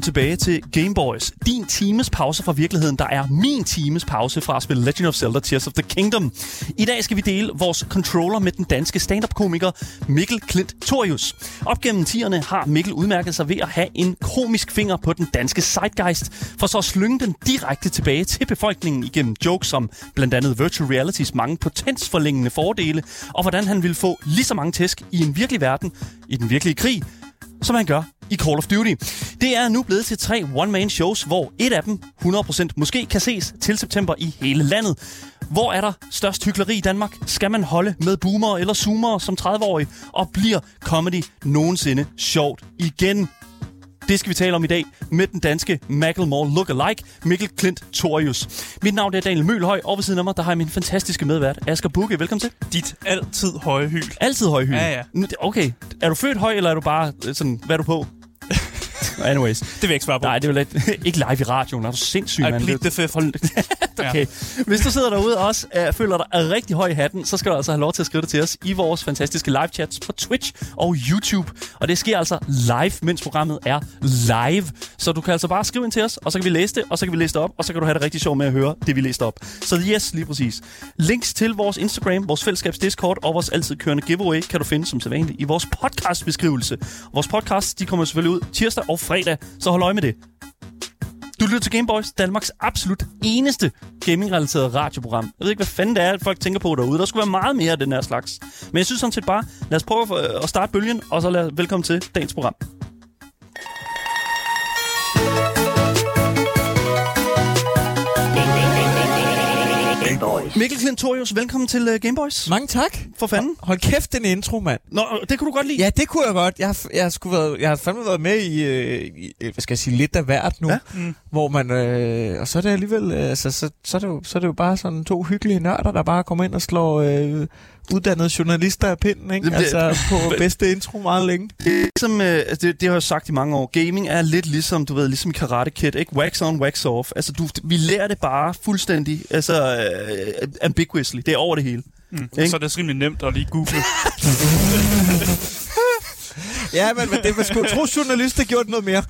Velkommen tilbage til Gameboys. Din times pause fra virkeligheden, der er min times pause fra at spille Legend of Zelda Tears of the Kingdom. I dag skal vi dele vores controller med den danske stand-up-komiker Mikkel Klint Torius. Op gennem tierne har Mikkel udmærket sig ved at have en komisk finger på den danske zeitgeist, for så at slynge den direkte tilbage til befolkningen igennem jokes som blandt andet virtual realities mange potensforlængende fordele, og hvordan han ville få lige så mange tæsk i en virkelig verden, i den virkelige krig, som han gør i Call of Duty. Det er nu blevet til tre one-man-shows, hvor et af dem 100% måske kan ses til september i hele landet. Hvor er der størst hykleri i Danmark? Skal man holde med boomer eller zoomer som 30-årig? Og bliver comedy nogensinde sjovt igen? Det skal vi tale om i dag med den danske Macklemore lookalike, Mikkel Klint Torius. Mit navn er Daniel Mølhøj, og ved siden af mig, der har jeg min fantastiske medvært, Asger Bukke. Velkommen til. Dit altid høje hyl. Altid høj hylde. Ja, ja. Okay, er du født høj, eller er du bare øh, sådan, hvad er du på? Anyways. Det vil jeg ikke svare på. Nej, det er jo lidt... ikke live i radioen. Er du sindssyg, I mand? plead Det- the fifth. Okay. Hvis du sidder derude og også uh, føler dig er rigtig høj i hatten, så skal du altså have lov til at skrive det til os i vores fantastiske live chats på Twitch og YouTube. Og det sker altså live, mens programmet er live. Så du kan altså bare skrive ind til os, og så kan vi læse det, og så kan vi læse det op, og så kan du have det rigtig sjovt med at høre det, vi læste op. Så yes, lige præcis. Links til vores Instagram, vores fællesskabs Discord og vores altid kørende giveaway kan du finde som sædvanligt i vores podcastbeskrivelse. Vores podcasts, de kommer selvfølgelig ud tirsdag og fredag, så hold øje med det. Du lytter til Gameboys, Danmarks absolut eneste gaming-relateret radioprogram. Jeg ved ikke, hvad fanden det er, folk tænker på derude. Der skulle være meget mere af den her slags. Men jeg synes sådan set bare, lad os prøve at- at starte bølgen, og så lad, velkommen til dagens program. Mikkel Klintorius, velkommen til uh, Gameboys. Mange tak. For fanden. Hold kæft, den intro, mand. Nå, det kunne du godt lide. Ja, det kunne jeg godt. Jeg har, jeg har, sgu været, jeg har fandme været med i, øh, i, øh, hvad skal jeg sige, lidt af hvert nu. Ja. Mm. Hvor man, øh, og så er det alligevel, øh, altså, så, så, er det jo, så er det jo bare sådan to hyggelige nørder, der bare kommer ind og slår øh, uddannede journalister af pinden, ikke? Jamen, det- Altså på bedste intro meget længe. Det, ligesom, øh, altså, det, det har jeg sagt i mange år. Gaming er lidt ligesom, du ved, ligesom Karate Kid, ikke? Wax on, wax off. Altså, du, vi lærer det bare fuldstændig, altså, øh, ambiguously. Det er over det hele. Mm. Ikke? Så er det rimelig nemt at lige google. Ja, men, men det man skulle tro, journalister gjorde noget mere.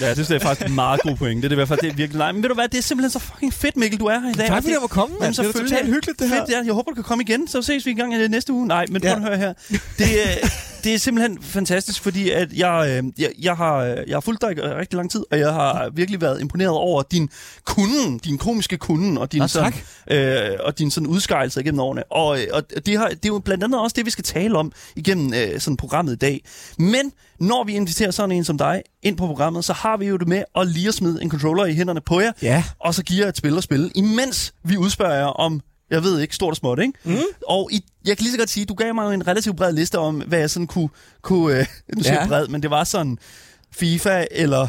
Ja, det synes jeg er faktisk en meget god point. Det er det i hvert fald, det er virkelig nej. Men ved du hvad, det er simpelthen så fucking fedt, Mikkel, du er her i dag. Tak fordi det- jeg må komme, Jamen, mand. Det er totalt hyggeligt, det her. Fedt, ja. Jeg håber, du kan komme igen, så ses vi en gang i næste uge. Nej, men prøv Ja. at høre her. Det, er- det er simpelthen fantastisk, fordi at jeg, øh, jeg, jeg, har, øh, jeg har fulgt dig i rigtig lang tid, og jeg har virkelig været imponeret over din kunden, din komiske kunden, og din, Nå, sådan, øh, og din sådan udskejelse igennem årene. Og, øh, og det, har, det er jo blandt andet også det, vi skal tale om igennem øh, sådan programmet i dag. Men når vi inviterer sådan en som dig ind på programmet, så har vi jo det med at lige at smide en controller i hænderne på jer, Ja. og så giver jeg et spil at spille, imens vi udspørger jer om, jeg ved ikke, stort og småt, ikke? Mm. Og i, jeg kan lige så godt sige, du gav mig jo en relativt bred liste om, hvad jeg sådan kunne, kunne øh, nu siger Ja. bred, men det var sådan FIFA, eller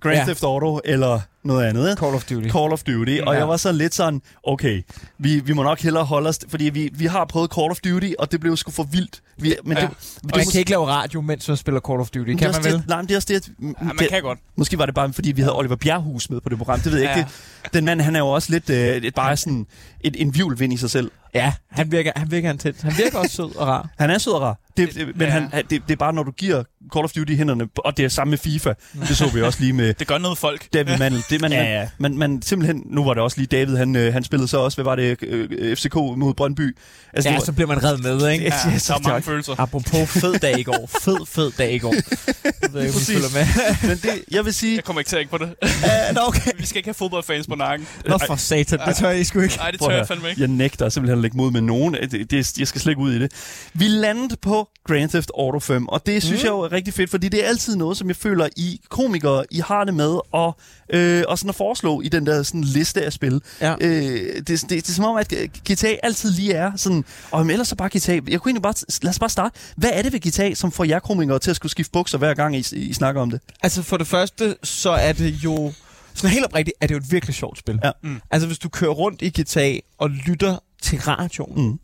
Grand Ja. Theft Auto, eller noget andet? Call of Duty. Call of Duty, og Ja. jeg var sådan lidt sådan, okay, vi, vi må nok hellere holde os, fordi vi, vi har prøvet Call of Duty, og det blev sgu for vildt. Vi, men Ja. det, Og man kan ikke lave radio, mens man spiller Call of Duty. det Kan man vel? det, nej, men det er også det, at, Ja, man det, kan godt. Måske var det bare, fordi vi havde Oliver Bjerghus med på det program. Det ved jeg Ja. ikke. Det, den mand, han er jo også lidt øh, et, bare sådan et, en vivlvind i sig selv. Ja, han virker, han virker intens. Han virker også sød og rar. Han er sød og rar. Det, det, men Ja. han, det, det er bare, når du giver Call of Duty i hænderne, og det er samme med FIFA. Det så vi også lige med Det gør noget folk. David Mandel. Det, man, Ja, ja, ja. Man, man, simpelthen, nu var det også lige David, han, øh, han spillede så også, hvad var det, øh, FCK mod Brøndby. Altså, Ja, var, så bliver man reddet med, ikke? Ja, Ja, så der er mange tak. følelser. Apropos fed dag i går. Fed, fed dag i går. Jeg ved ikke, om med. men det, jeg vil sige, Jeg kommer ikke til at på det. Ja, Nå, okay. Vi skal ikke have fodboldfans på nakken. Nå for satan, det tør jeg sgu ikke. Nej, det tør jeg fandme ikke. Jeg nægter simpelthen at lægge mod med nogen. Det, det, jeg skal slet ikke ud i det. Vi landede på Grand Theft Auto 5, og det synes mm. jeg jo er rigtig fedt, fordi det er altid noget, som jeg føler, I komikere, I har det med at, øh, og sådan at foreslå i den der sådan, liste af spil. Ja. Øh, det, det, det, er som om, at GTA altid lige er sådan, og ellers så bare GTA. Jeg kunne egentlig bare, lad os bare starte. Hvad er det ved GTA, som får jer komikere til at skulle skifte bukser hver gang, I, I snakker om det? Altså for det første, så er det jo... Sådan helt oprigtigt, er det jo et virkelig sjovt spil. Ja. Mm. Altså hvis du kører rundt i GTA og lytter til radioen, Mm.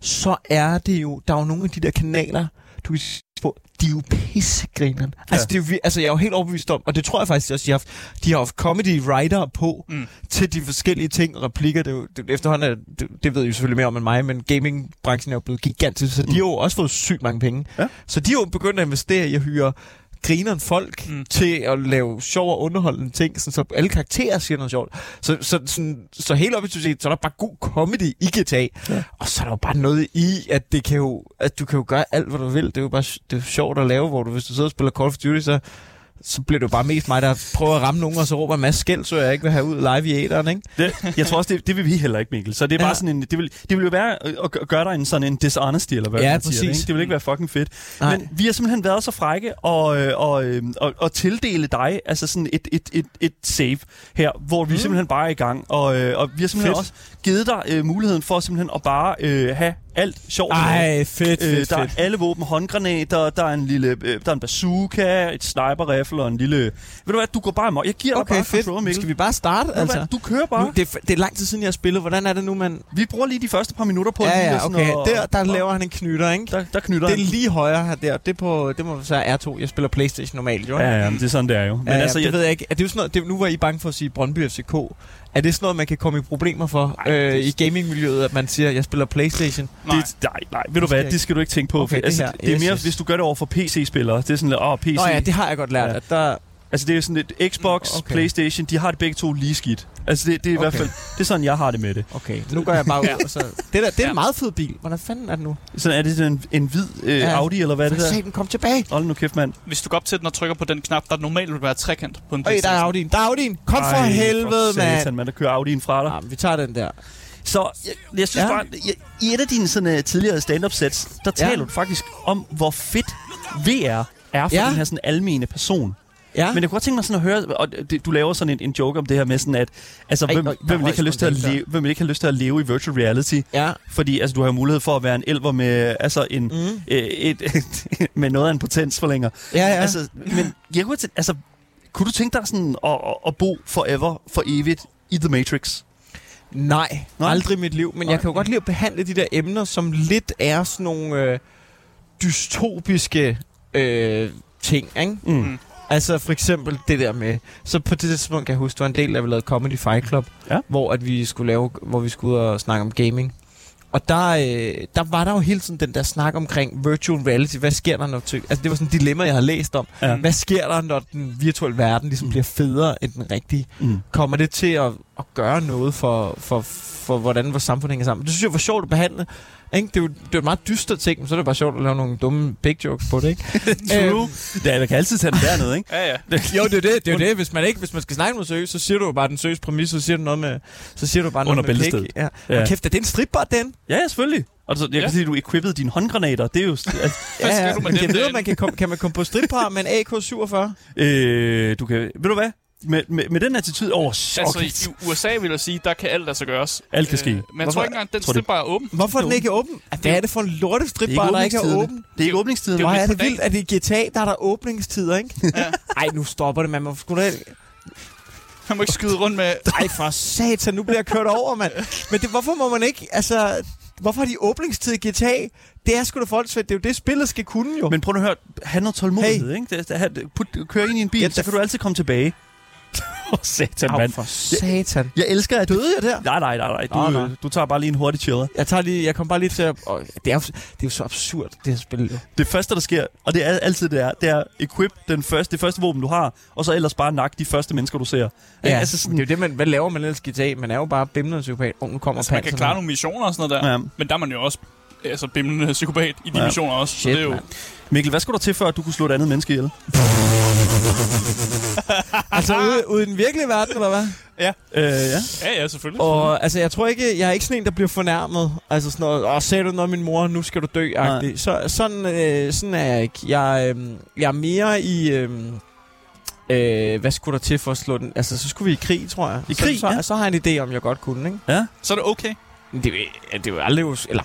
så er det jo... Der er jo nogle af de der kanaler, du kan på de er jo pissegrineren. Ja. Altså, det er jo, altså, jeg er jo helt overbevist om, og det tror jeg faktisk også, de har haft, de har haft comedy writer på mm. Mm. til de forskellige ting og replikker. Det, er jo, det, efterhånden er, det, det ved I jo selvfølgelig mere om end mig, men gamingbranchen er jo blevet gigantisk, så de har jo også fået sygt mange penge. Ja. Så de har jo begyndt at investere i at hyre grineren folk mm. Til at lave sjov og underholdende ting, sådan, så alle karakterer siger noget sjovt. Så, så, sådan, så helt op i set, så er der bare god comedy i GTA. Ja. Og så er der jo bare noget i, at, det kan jo, at du kan jo gøre alt, hvad du vil. Det er jo bare det er jo sjovt at lave, hvor du, hvis du sidder og spiller Call of Duty, så så bliver det jo bare mest mig, der prøver at ramme nogen, og så råber masse skæld, så jeg ikke vil have ud live i æderen, ikke? Det, jeg tror også, det, det vil vi heller ikke, Mikkel. Så det er bare Ja. sådan en, det vil, det vil jo være at gøre dig en sådan en dishonesty, eller hvad Ja, man siger. Det, præcis. ikke? det vil ikke være fucking fedt. Nej. Men vi har simpelthen været så frække og, øh, og, øh, og, og tildele dig altså sådan et, et, et, et save her, hvor vi Mm. simpelthen bare er i gang. Og, øh, og vi har simpelthen Fedt. også givet dig øh, muligheden for simpelthen at bare øh, have alt sjovt. med. Ej, fedt, Øh, fedt, der er alle våben, håndgranater, der er en lille, øh, der er en bazooka, et sniper-rifle og en lille... Ved du hvad, du går bare amok. Jeg giver dig Okay, bare fedt. controller, Mikkel. Skal vi bare starte, Ved altså? hvad, Du kører bare. Nu, det, er, det er lang tid siden, jeg har spillet. Hvordan er det nu, man... Vi bruger lige de første par minutter på Ja, ja, okay. at- Der, der og- laver han en knytter, ikke? Der, der knytter Det er han. lige højre her der. Det, er på, det må være R2. Jeg spiller Playstation normalt, jo. Ja, ja, men det er sådan, det er jo. Men ja, ja, altså, det jeg, ved jeg ikke. Er det jo sådan noget, det, nu var I bange for at sige Brøndby FCK. Er det sådan noget, man kan komme i problemer for Nej, øh, det- i gamingmiljøet, at man siger, jeg spiller Playstation? Nej. det, nej, nej, ved du Det skal hvad, det skal du ikke tænke på. Okay, det altså, her. det er Yes, mere, yes. hvis du gør det over for PC-spillere. Det er sådan lidt, åh, PC. Nå ja, det har jeg godt lært. Ja. At der, Altså, det er sådan lidt Xbox, Okay. okay. Playstation, de har det begge to lige skidt. Altså, det, det er i Okay. hvert fald, det er sådan, jeg har det med det. okay, nu går jeg bare ud. Ja. og så, det, der, det er Ja. en meget fed bil. Hvordan fanden er det nu? Sådan er det sådan en, en hvid øh, Ja. Audi, eller hvad er det der? satan, kom tilbage. Hold nu kæft, mand. Hvis du går op til den og trykker på den knap, der normalt vil være trekant på en Øj, der er. Audi'en. Der er Audi'en. Kom for Ej, helvede, for mand. satan, man. Der kører Audi'en fra dig. Ja, vi tager den der. Så jeg, jeg synes Ja. bare, jeg, i et af dine sådan, uh, tidligere stand-up sets, der Ja. taler du faktisk om, hvor fedt VR er for ja. den her sådan almene person. Ja. Men jeg kunne godt tænke mig sådan at høre, og det, du laver sådan en, en joke om det her med sådan, at altså, Ej, hvem, øj, der hvem, ikke have lyst til at leve, hvem ikke have lyst til at leve i virtual reality? ja. Fordi altså, du har mulighed for at være en elver med, altså, en, Mm. øh, et, et, med noget af en potensforlænger. Ja, ja. Altså, men jeg kunne, tænke- altså, kunne du tænke dig sådan at, at, at bo forever, for evigt i The Matrix? Nej, Nej. Nej, aldrig i mit liv. Men Nej. jeg kan jo godt lide at behandle de der emner, som lidt er sådan nogle øh, dystopiske øh, ting, ikke? Mm. Altså for eksempel det der med... Så på det tidspunkt kan jeg huske, det var en del af, at vi lavede Comedy Fight Club, Ja. hvor, at vi skulle lave, hvor vi skulle ud og snakke om gaming. Og der, øh, der var der jo hele tiden den der snak omkring virtual reality. Hvad sker der, når... Ty- altså det var sådan et dilemma, jeg har læst om. Ja. Hvad sker der, når den virtuelle verden ligesom Mm. bliver federe end den rigtige? Mm. kommer det til at, at gøre noget for, for, for, hvordan vores samfund hænger sammen. Det synes jeg var sjovt at behandle. Ikke? Det, er jo, det er jo et meget dystert ting, men så er det bare sjovt at lave nogle dumme big jokes på det, ikke? True. Ja, man kan altid tage den dernede, ikke? Ja, ja. jo, det er det. det, er det. Hvis, man ikke, hvis man skal snakke noget seriøst, så siger du jo bare den seriøse præmis, så siger du noget med, så siger du bare Under noget med pik. Ja. Ja. Og kæft, er det en stripbar, den? Ja, ja, selvfølgelig. Og så, jeg Ja. kan sige, at du equippede dine håndgranater. Det er jo... Altså, Hvad skal du med men jeg ved, man kan, komme, kan man komme på stripbar med en AK-47? øh, du kan... Ved du hvad? Med, med, med den attitude... Åh, oh, Altså, okay. i USA vil jeg sige, der kan alt sig gøres. Alt kan ske. men jeg Hvorfor- tror ikke engang, den stripbar er åben. Hvorfor er den ikke åben? Hvad er det for en lorte stripbar, der ikke er åben? Det er ikke åbningstiden. det er er det vildt, at i GTA, der er der åbningstider, ikke? Ja. Ej, nu stopper det, man må sgu da... Man må ikke skyde rundt med... Ej, for satan, nu bliver jeg kørt over, mand. Men det, hvorfor må man ikke, altså... Hvorfor har de åbningstid i GTA? Det er sgu da folksvæt. Det er jo det, spillet skal kunne, jo. Men prøv nu at høre. Han har tålmodighed, hey. ikke? Det, det, put, kør ind i en bil, Ja, ja, så kan du altid komme tilbage. Åh, satan, mand. for satan. Jeg elsker, at du... Døde jeg der? Nej, nej, nej, nej. Du, nå. øh, du tager bare lige en hurtig chiller. Jeg, tager lige, jeg kom bare lige til at... Og det, er jo, det er jo så absurd, det her spil. Det første, der sker, og det er altid det er, det er equip den første, det første våben, du har, og så ellers bare nakke de første mennesker, du ser. Ja, altså sådan, det er jo det, man... Hvad laver man ellers i GTA? Man er jo bare bimlende psykopat. Oh, nu kommer Altså, man kan klare nogle missioner og sådan noget der. Ja. Men der er man jo også altså, bimlende psykopat i de Ja. missioner også. så Shit, det er jo... mand. Mikkel, hvad skulle der til, før du kunne slå et andet menneske ihjel? Altså ude, ude i den virkelige verden, eller hvad? Øh, ja. Ja, ja, selvfølgelig. Og altså, jeg tror ikke, jeg er ikke sådan en, der bliver fornærmet. Altså sådan noget, åh, sagde du noget min mor, nu skal du dø, -agtigt. Så sådan, øh, sådan er jeg ikke. Jeg, øh, jeg er mere i... Øh, øh, hvad skulle der til for at slå den? Altså, så skulle vi i krig, tror jeg. I så, krig, så, ja. så, har jeg en idé om, jeg godt kunne, ikke? ja. Så er det okay. Det, er- det er jo aldrig... Eller,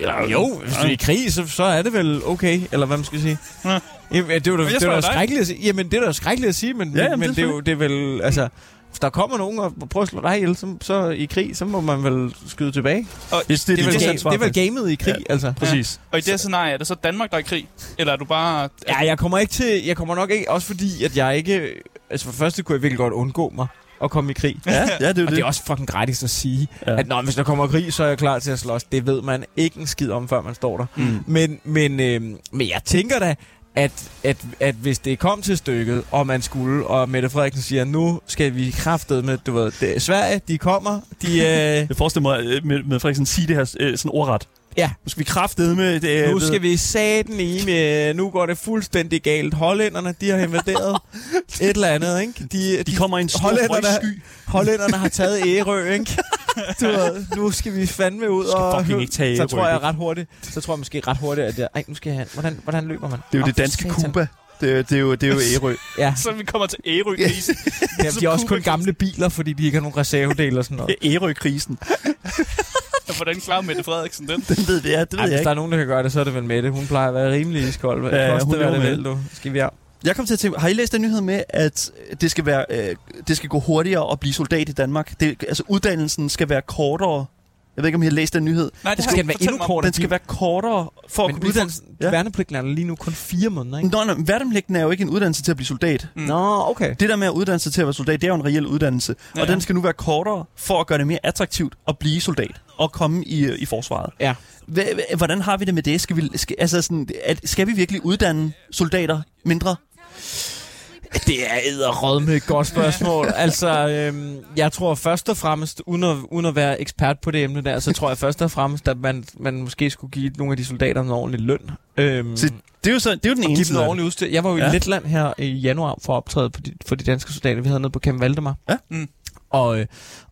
eller Ja, jo, hvis vi er i krig, så, så er det vel okay, eller hvad man skal sige. Ja. Jamen, det er jo det er skrækkeligt at sige. Jamen, det er da skrækkeligt at sige, men, Ja, jamen, men det det, er er jo, det er vel... Altså, hvis der kommer nogen og prøver at slå dig ihjel så, så i krig, så må man vel skyde tilbage. Hvis Det er, vel, dit ga- ansvar, det er vel gamet i krig, Ja. altså. Præcis. Og i det scenarie, er det så Danmark, der er i krig? Eller er du bare... Ja, jeg kommer ikke til, jeg kommer nok ikke, også fordi, at jeg ikke, altså for det første kunne jeg virkelig godt undgå mig at komme i krig. Ja, ja, det er Og det. det er også fucking gratis at sige, Ja. at Nå, hvis der kommer krig, så er jeg klar til at slås. Det ved man ikke en skid om, før man står der. Mm. Men, men, øh, men jeg tænker da, at, at, at hvis det kom til stykket, og man skulle, og Mette Frederiksen siger, nu skal vi kraftet med, du ved, det, Sverige, de kommer, de, øh, Jeg forestiller mig med, med Frederiksen sige det her øh, sådan ordret. Ja. Nu skal vi kraftede med det. nu skal vi saten i med, nu går det fuldstændig galt. Hollænderne, de har invaderet et eller andet, ikke? De, De kommer i en stor Hollænderne- frøsky. Hollænderne har taget Ærø, ikke? Du ved, nu skal vi fandme ud Skal og... fucking ikke tage så tror jeg ret hurtigt, så tror jeg måske ret hurtigt, at jeg, ej, nu skal jeg, hvordan, hvordan løber man? Det er jo det danske. Cuba. Det, det, er jo, det er jo Ærø. Ja, Så vi kommer til Ærø-krisen. ja de er også kun gamle biler, fordi de ikke har nogen reservedele og sådan noget. Det er Ærø-krisen. Hvordan klarer Mette Frederiksen den? Den ved det, ja, det ved Ej, jeg hvis ikke. der er nogen, der kan gøre det, så er det vel Mette. Hun plejer at være rimelig iskold. Ja, Ja, hun Koste, hvad det vil, du. Skal vi af? Jeg kom til at tænke, har I læst den nyhed med, at det skal, være, øh, det skal gå hurtigere at blive soldat i Danmark? Det, altså uddannelsen skal være kortere. Jeg ved ikke, om I har læst den nyhed. Nej, Det skal den være endnu kortere. Den skal være kortere for at Men kunne blive... uddannelsen, Ja. ja. værnepligten er lige nu kun fire måneder, ikke? Nå, nej, værnepligten er jo ikke en uddannelse til at blive soldat. Mm. Nå, okay. Det der med at uddanne sig til at være soldat, det er jo en reel uddannelse. Ja, og ja. den skal nu være kortere for at gøre det mere attraktivt at blive soldat og komme i, øh, i forsvaret. Ja. Hvordan har vi det med det? Skal vi, skal, altså sådan, at, skal vi virkelig uddanne soldater mindre? Det er æderrød med et godt spørgsmål. altså, øhm, jeg tror først og fremmest, uden at, uden at være ekspert på det emne der, så tror jeg først og fremmest, at man, man måske skulle give nogle af de soldater noget ordentlig løn. Øhm, Så Det er jo, så, det er jo den ene side. ordentligt udstyr. Jeg var jo Ja. i Letland her i januar for at optræde på de, for de danske soldater. Vi havde noget på Camp Valdemar. Ja. Mm. Og, øh,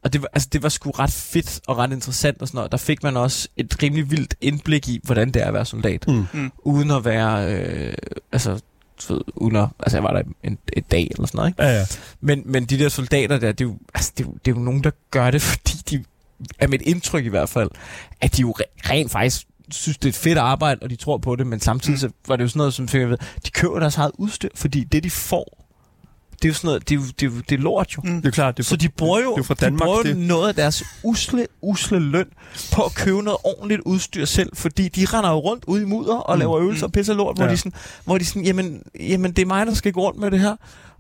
og det, var, altså, det var sgu ret fedt og ret interessant og sådan noget. Der fik man også et rimelig vildt indblik i, hvordan det er at være soldat. Mm. Mm. Uden at være... Øh, altså, du ved, uden at, altså jeg var der en, et dag eller sådan noget, ikke? Ja, ja. Men, men de der soldater der, det er, jo, altså, det, er jo, det er jo nogen, der gør det, fordi de, er mit indtryk i hvert fald, at de jo re- rent faktisk synes, det er et fedt arbejde, og de tror på det, men samtidig så var det jo sådan noget, som fik jeg ved, de køber deres eget udstyr, fordi det, de får, det er jo sådan noget, det er, jo, det er, jo, det er lort jo. Mm. Det er klart, det er Så de bruger jo, det er fra de Danmark, bruger jo det. noget af deres usle, usle løn på at købe noget ordentligt udstyr selv, fordi de render jo rundt ude i mudder og Mm. laver øvelser og pisser lort, hvor, Ja. de sådan, hvor de sådan, jamen, jamen det er mig, der skal gå rundt med det her.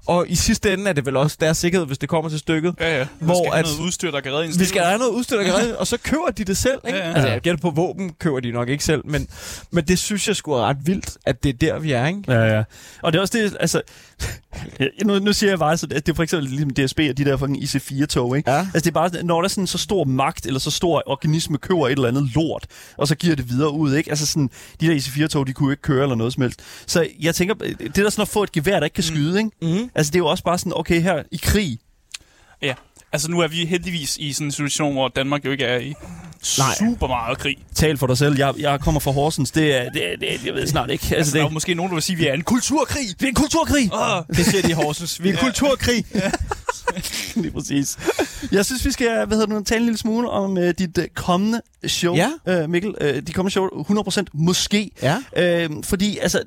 Og i sidste ende er det vel også deres sikkerhed, hvis det kommer til stykket. Ja, ja. Hvor Hvor skal at- noget udstyr, der kan redde en Vi skal have noget udstyr, der kan redde, og så køber de det selv. Ikke? Ja, ja. Altså, jeg gætter på, våben køber de nok ikke selv, men, men det synes jeg skulle er ret vildt, at det er der, vi er. Ikke? Ja, ja. Og det er også det, altså... Nu, nu siger jeg bare, så det det er for eksempel ligesom DSB og de der fucking IC4-tog, ikke? Ja. Altså det er bare, sådan, når der er sådan så stor magt, eller så stor organisme køber et eller andet lort, og så giver det videre ud, ikke? Altså sådan, de der IC4-tog, de kunne ikke køre eller noget som helst. Så jeg tænker, det der sådan at få et gevær, der ikke kan skyde, ikke? Mm. Altså det er jo også bare sådan, okay, her i krig, Ja. Altså, nu er vi heldigvis i sådan en situation, hvor Danmark jo ikke er i Nej. super meget krig. tal for dig selv, jeg, jeg kommer fra Horsens, det er, det, er- det, er- jeg ved snart ikke. Altså, Altså, der er jo det, måske nogen, der vil sige, at vi er en kulturkrig. det er en kulturkrig! Åh, Det siger de i Horsens. Vi er en kulturkrig. Lige præcis. Jeg synes, vi skal hvad hedder det, nu, tale en lille smule om uh, dit uh, kommende show, Ja. uh, Mikkel. Uh, dit kommende show, 100% måske. Ja. Uh, fordi, altså,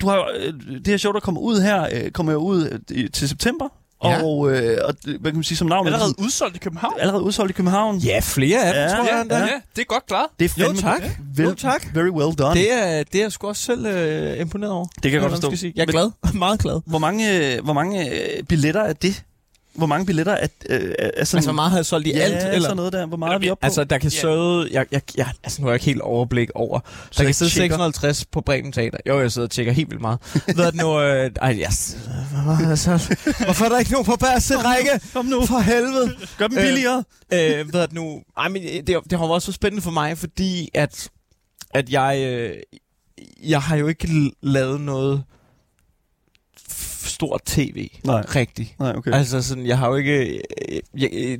du har øh, det her show, der kommer ud her, uh, kommer jo ud uh, til september. Ja. Og, uh, og, hvad kan man sige som navn? allerede udsolgt i København. allerede udsolgt i København. Ja, flere af dem, Ja, tror jeg. ja. Ja, det er godt klaret. Det er Jo, tak. Vel, Jo, tak. Very well done. Det er, det er jeg sgu også selv øh, imponeret over. det kan jeg godt forstå. skal sige. Jeg er Men glad. Meget glad. Hvor mange, hvor mange øh, billetter er det? Hvor mange billetter er, øh, er sådan... Altså, hvor meget har jeg solgt i ja, alt? Eller? sådan noget der. Hvor meget er vi oppe på? Altså, der kan sidde... Jeg, jeg, jeg, altså, nu har jeg ikke helt overblik over. Der Så kan jeg sidde tjekker. 650 på Bremen Teater. Jo, jeg sidder og tjekker helt vildt meget. Ved du nu... Øh, ej, yes. altså, hvorfor er der ikke nogen på sæt række? Kom nu. For helvede. Gør dem Øh, billigere. øh, ved du nu... Ej, men det, det har været så spændende for mig, fordi at, at jeg... Øh, jeg har jo ikke lavet noget stort tv. Nej. Rigtigt. Nej, okay. Altså sådan, jeg har jo ikke... Jeg, jeg,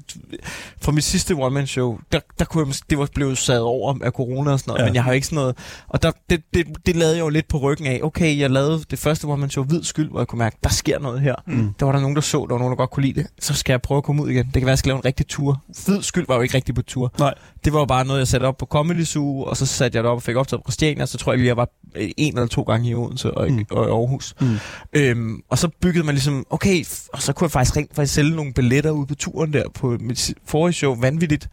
fra mit sidste one-man-show, der, der kunne jeg, det var blevet sat over af corona og sådan noget, Ja. men jeg har ikke sådan noget... Og der, det, det, det lavede jeg jo lidt på ryggen af. Okay, jeg lavede det første one-man-show, Hvid Skyld, hvor jeg kunne mærke, der sker noget her. Mm. Der var der nogen, der så, der var nogen, der godt kunne lide det. Så skal jeg prøve at komme ud igen. Det kan være, at jeg skal lave en rigtig tur. Hvid Skyld var jo ikke rigtig på tur. Nej. Det var jo bare noget, jeg satte op på Comedy Zoo, og så satte jeg det op og fik optaget på Christiania, så tror jeg lige, jeg var en eller to gange i Odense og, Mm. og i Aarhus. Mm. Øhm, og så byggede man ligesom, okay, og så kunne jeg faktisk rent faktisk sælge nogle billetter ude på turen der på mit forrige show, vanvittigt.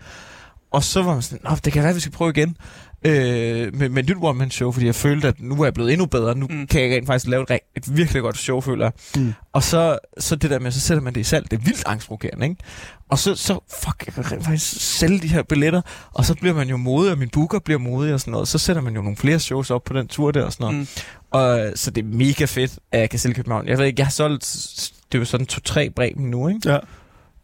Og så var man sådan, Nå, det kan være, vi skal prøve igen øh, med, med nyt one-man-show, fordi jeg følte, at nu er jeg blevet endnu bedre. Nu Mm. kan jeg rent faktisk lave et, et virkelig godt show, føler jeg. Mm. Og så, så det der med, så sætter man det i salg. Det er vildt angstprovokerende, ikke? Og så, så fuck, jeg kan rent faktisk sælge de her billetter. Og så bliver man jo modig, og min booker bliver modig og sådan noget. Så sætter man jo nogle flere shows op på den tur der og sådan noget. Mm. Og, så det er mega fedt, at jeg kan sælge København. Jeg ved ikke, jeg har solgt, det er jo sådan to-tre bremen nu, ikke? Ja.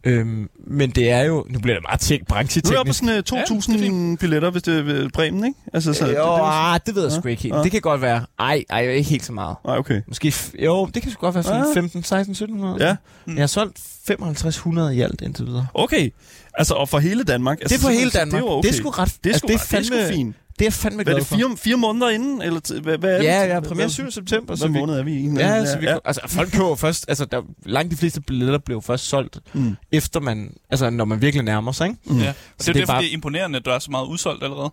Øhm, men det er jo, nu bliver det meget tæk, Nu er brancheteknisk. på sådan uh, Ja, er 2.000 fint. billetter, hvis det er ved Bremen, ikke? Altså, så, jo, det, det, jo- ah, det ved jeg Ja, sgu ikke helt. ja. Det kan godt være. Ej, ej, ikke helt så meget. Nej, okay. Måske, jo, det kan sgu godt være sådan Ja. 15, 16, 1700. Ja. Jeg har solgt 5500 i alt indtil videre. Okay. Altså, og for hele Danmark. Altså, det er for hele Danmark. Det er, okay. Det er sgu ret... det er, altså, sgu, det er det er sgu fandme, fint. Det er jeg fandme Hvad er glad det, for. fire, fire måneder inden? Eller t- hvad, hvad er det? Ja, ja, Hvad- premiere 7. september. Hvad vi, måned er vi i? ja, så vi, ja. altså, folk køber først, altså, der, langt de fleste billetter blev først solgt, Mm. efter man, altså, når man virkelig nærmer sig, ikke? Mm. Ja. Og det er det er derfor, bare- det er imponerende, at du er så meget udsolgt allerede.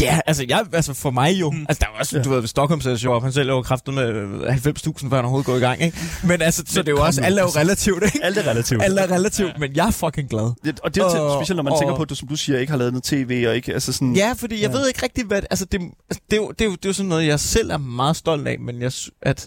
Ja, altså, jeg, altså for mig jo. Mm. Altså, der er også, Ja. ja. du ved, ved Stockholm så sjov, han selv laver kraftet med øh, 90.000, før han overhovedet går i gang, ikke? Men altså, så det er jo også, alle er jo relativt, ikke? Alt er relativt. Alle er relativt, men jeg er fucking glad. Det, og det er jo specielt, når man og- tænker på, at du, som du siger, ikke har lavet noget tv, og ikke, altså sådan... Ja, fordi jeg Ja. ja. ved ikke rigtig, hvad... Altså, det, altså, det, er jo, det, er jo, det er jo sådan noget, jeg selv er meget stolt af, men jeg, at,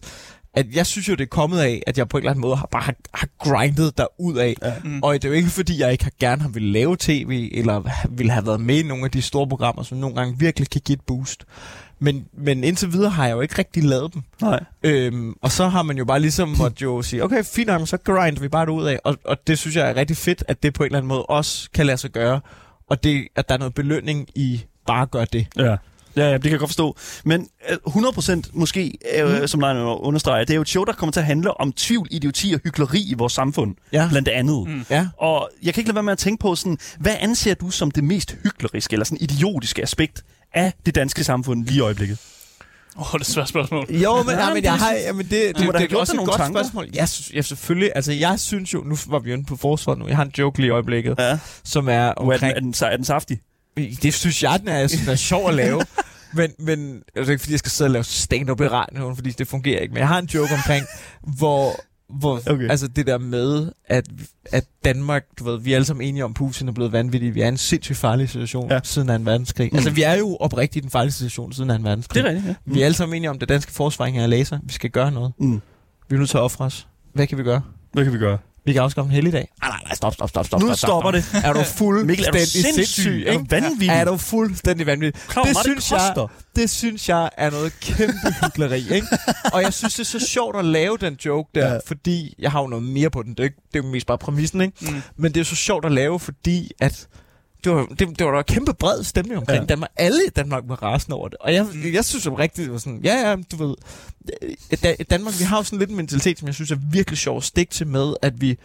at jeg synes jo, det er kommet af, at jeg på en eller anden måde har, bare har, har grindet ud af. Ja. Mm. Og det er jo ikke, fordi jeg ikke har gerne har ville lave tv, eller ville have været med i nogle af de store programmer, som nogle gange virkelig kan give et boost. Men, men indtil videre har jeg jo ikke rigtig lavet dem. Nej. Øhm, og så har man jo bare ligesom måtte jo sige, okay, fint, nok, men så grinder vi bare det ud af. Og, og det synes jeg er rigtig fedt, at det på en eller anden måde også kan lade sig gøre. Og det, at der er noget belønning i bare at gøre det. Ja. Ja, ja, det kan jeg godt forstå. Men øh, øh, 100% måske, øh, mm. som Lejen understreger, det er jo et show, der kommer til at handle om tvivl, idioti og hykleri i vores samfund, Ja. blandt andet. Mm. Ja. Og jeg kan ikke lade være med at tænke på, sådan, hvad anser du som det mest hykleriske eller sådan idiotiske aspekt af det danske samfund lige i øjeblikket? Åh, oh, det er et svært spørgsmål. Jo, men, Ja, men jeg det har, jamen det, det, det, det er også et nogle godt tanker. spørgsmål. Jeg, synes- ja, selvfølgelig. Altså, jeg synes jo, nu var vi inde på forsvaret nu. Jeg har en joke lige i øjeblikket, Ja. som er Er, den, omkring... er, den, er den saftig? Det synes jeg, den er, jeg synes, den er sjov at lave. Men, men er ikke, fordi jeg skal sidde og lave stand-up i radioen, fordi det fungerer ikke. Men jeg har en joke omkring, hvor, hvor Okay. altså det der med, at, at Danmark, du ved, vi er alle sammen enige om, Putin er blevet vanvittig. Vi er i en sindssygt farlig situation Ja. siden 2. verdenskrig. Mm. Altså, vi er jo oprigtigt i den farlige situation siden 2. verdenskrig. Det er rigtigt, ja. Vi er alle sammen enige om, at det danske forsvar er laser. Vi skal gøre noget. Mm. Vi er nødt til at ofre os. Hvad kan vi gøre? Hvad kan vi gøre? Vi kan afskaffe en helligdag. Nej, nej, nej, stop, stop, stop, stop. Nu stop, stop, stopper stop. det. Er du er fuldstændig sindssyg? Er du ikke? vanvittig? Er du fuldstændig vanvittig? Klar, det synes jeg- koster? Det synes jeg er noget kæmpe hyggeleri, ikke? Og jeg synes, det er så sjovt at lave den joke der, Ja. fordi jeg har jo noget mere på den. Det er, ikke, det er jo mest bare præmissen, ikke? Mm. Men det er så sjovt at lave, fordi at det var, det, det var der en kæmpe bred stemning omkring Ja. Danmark. Alle i Danmark var rasende over det. Og jeg, jeg synes jo rigtigt, det var sådan, ja, ja, du ved, øh, Da- Danmark, vi har jo sådan lidt en mentalitet, som jeg synes er virkelig sjov at stikke til med, at vi,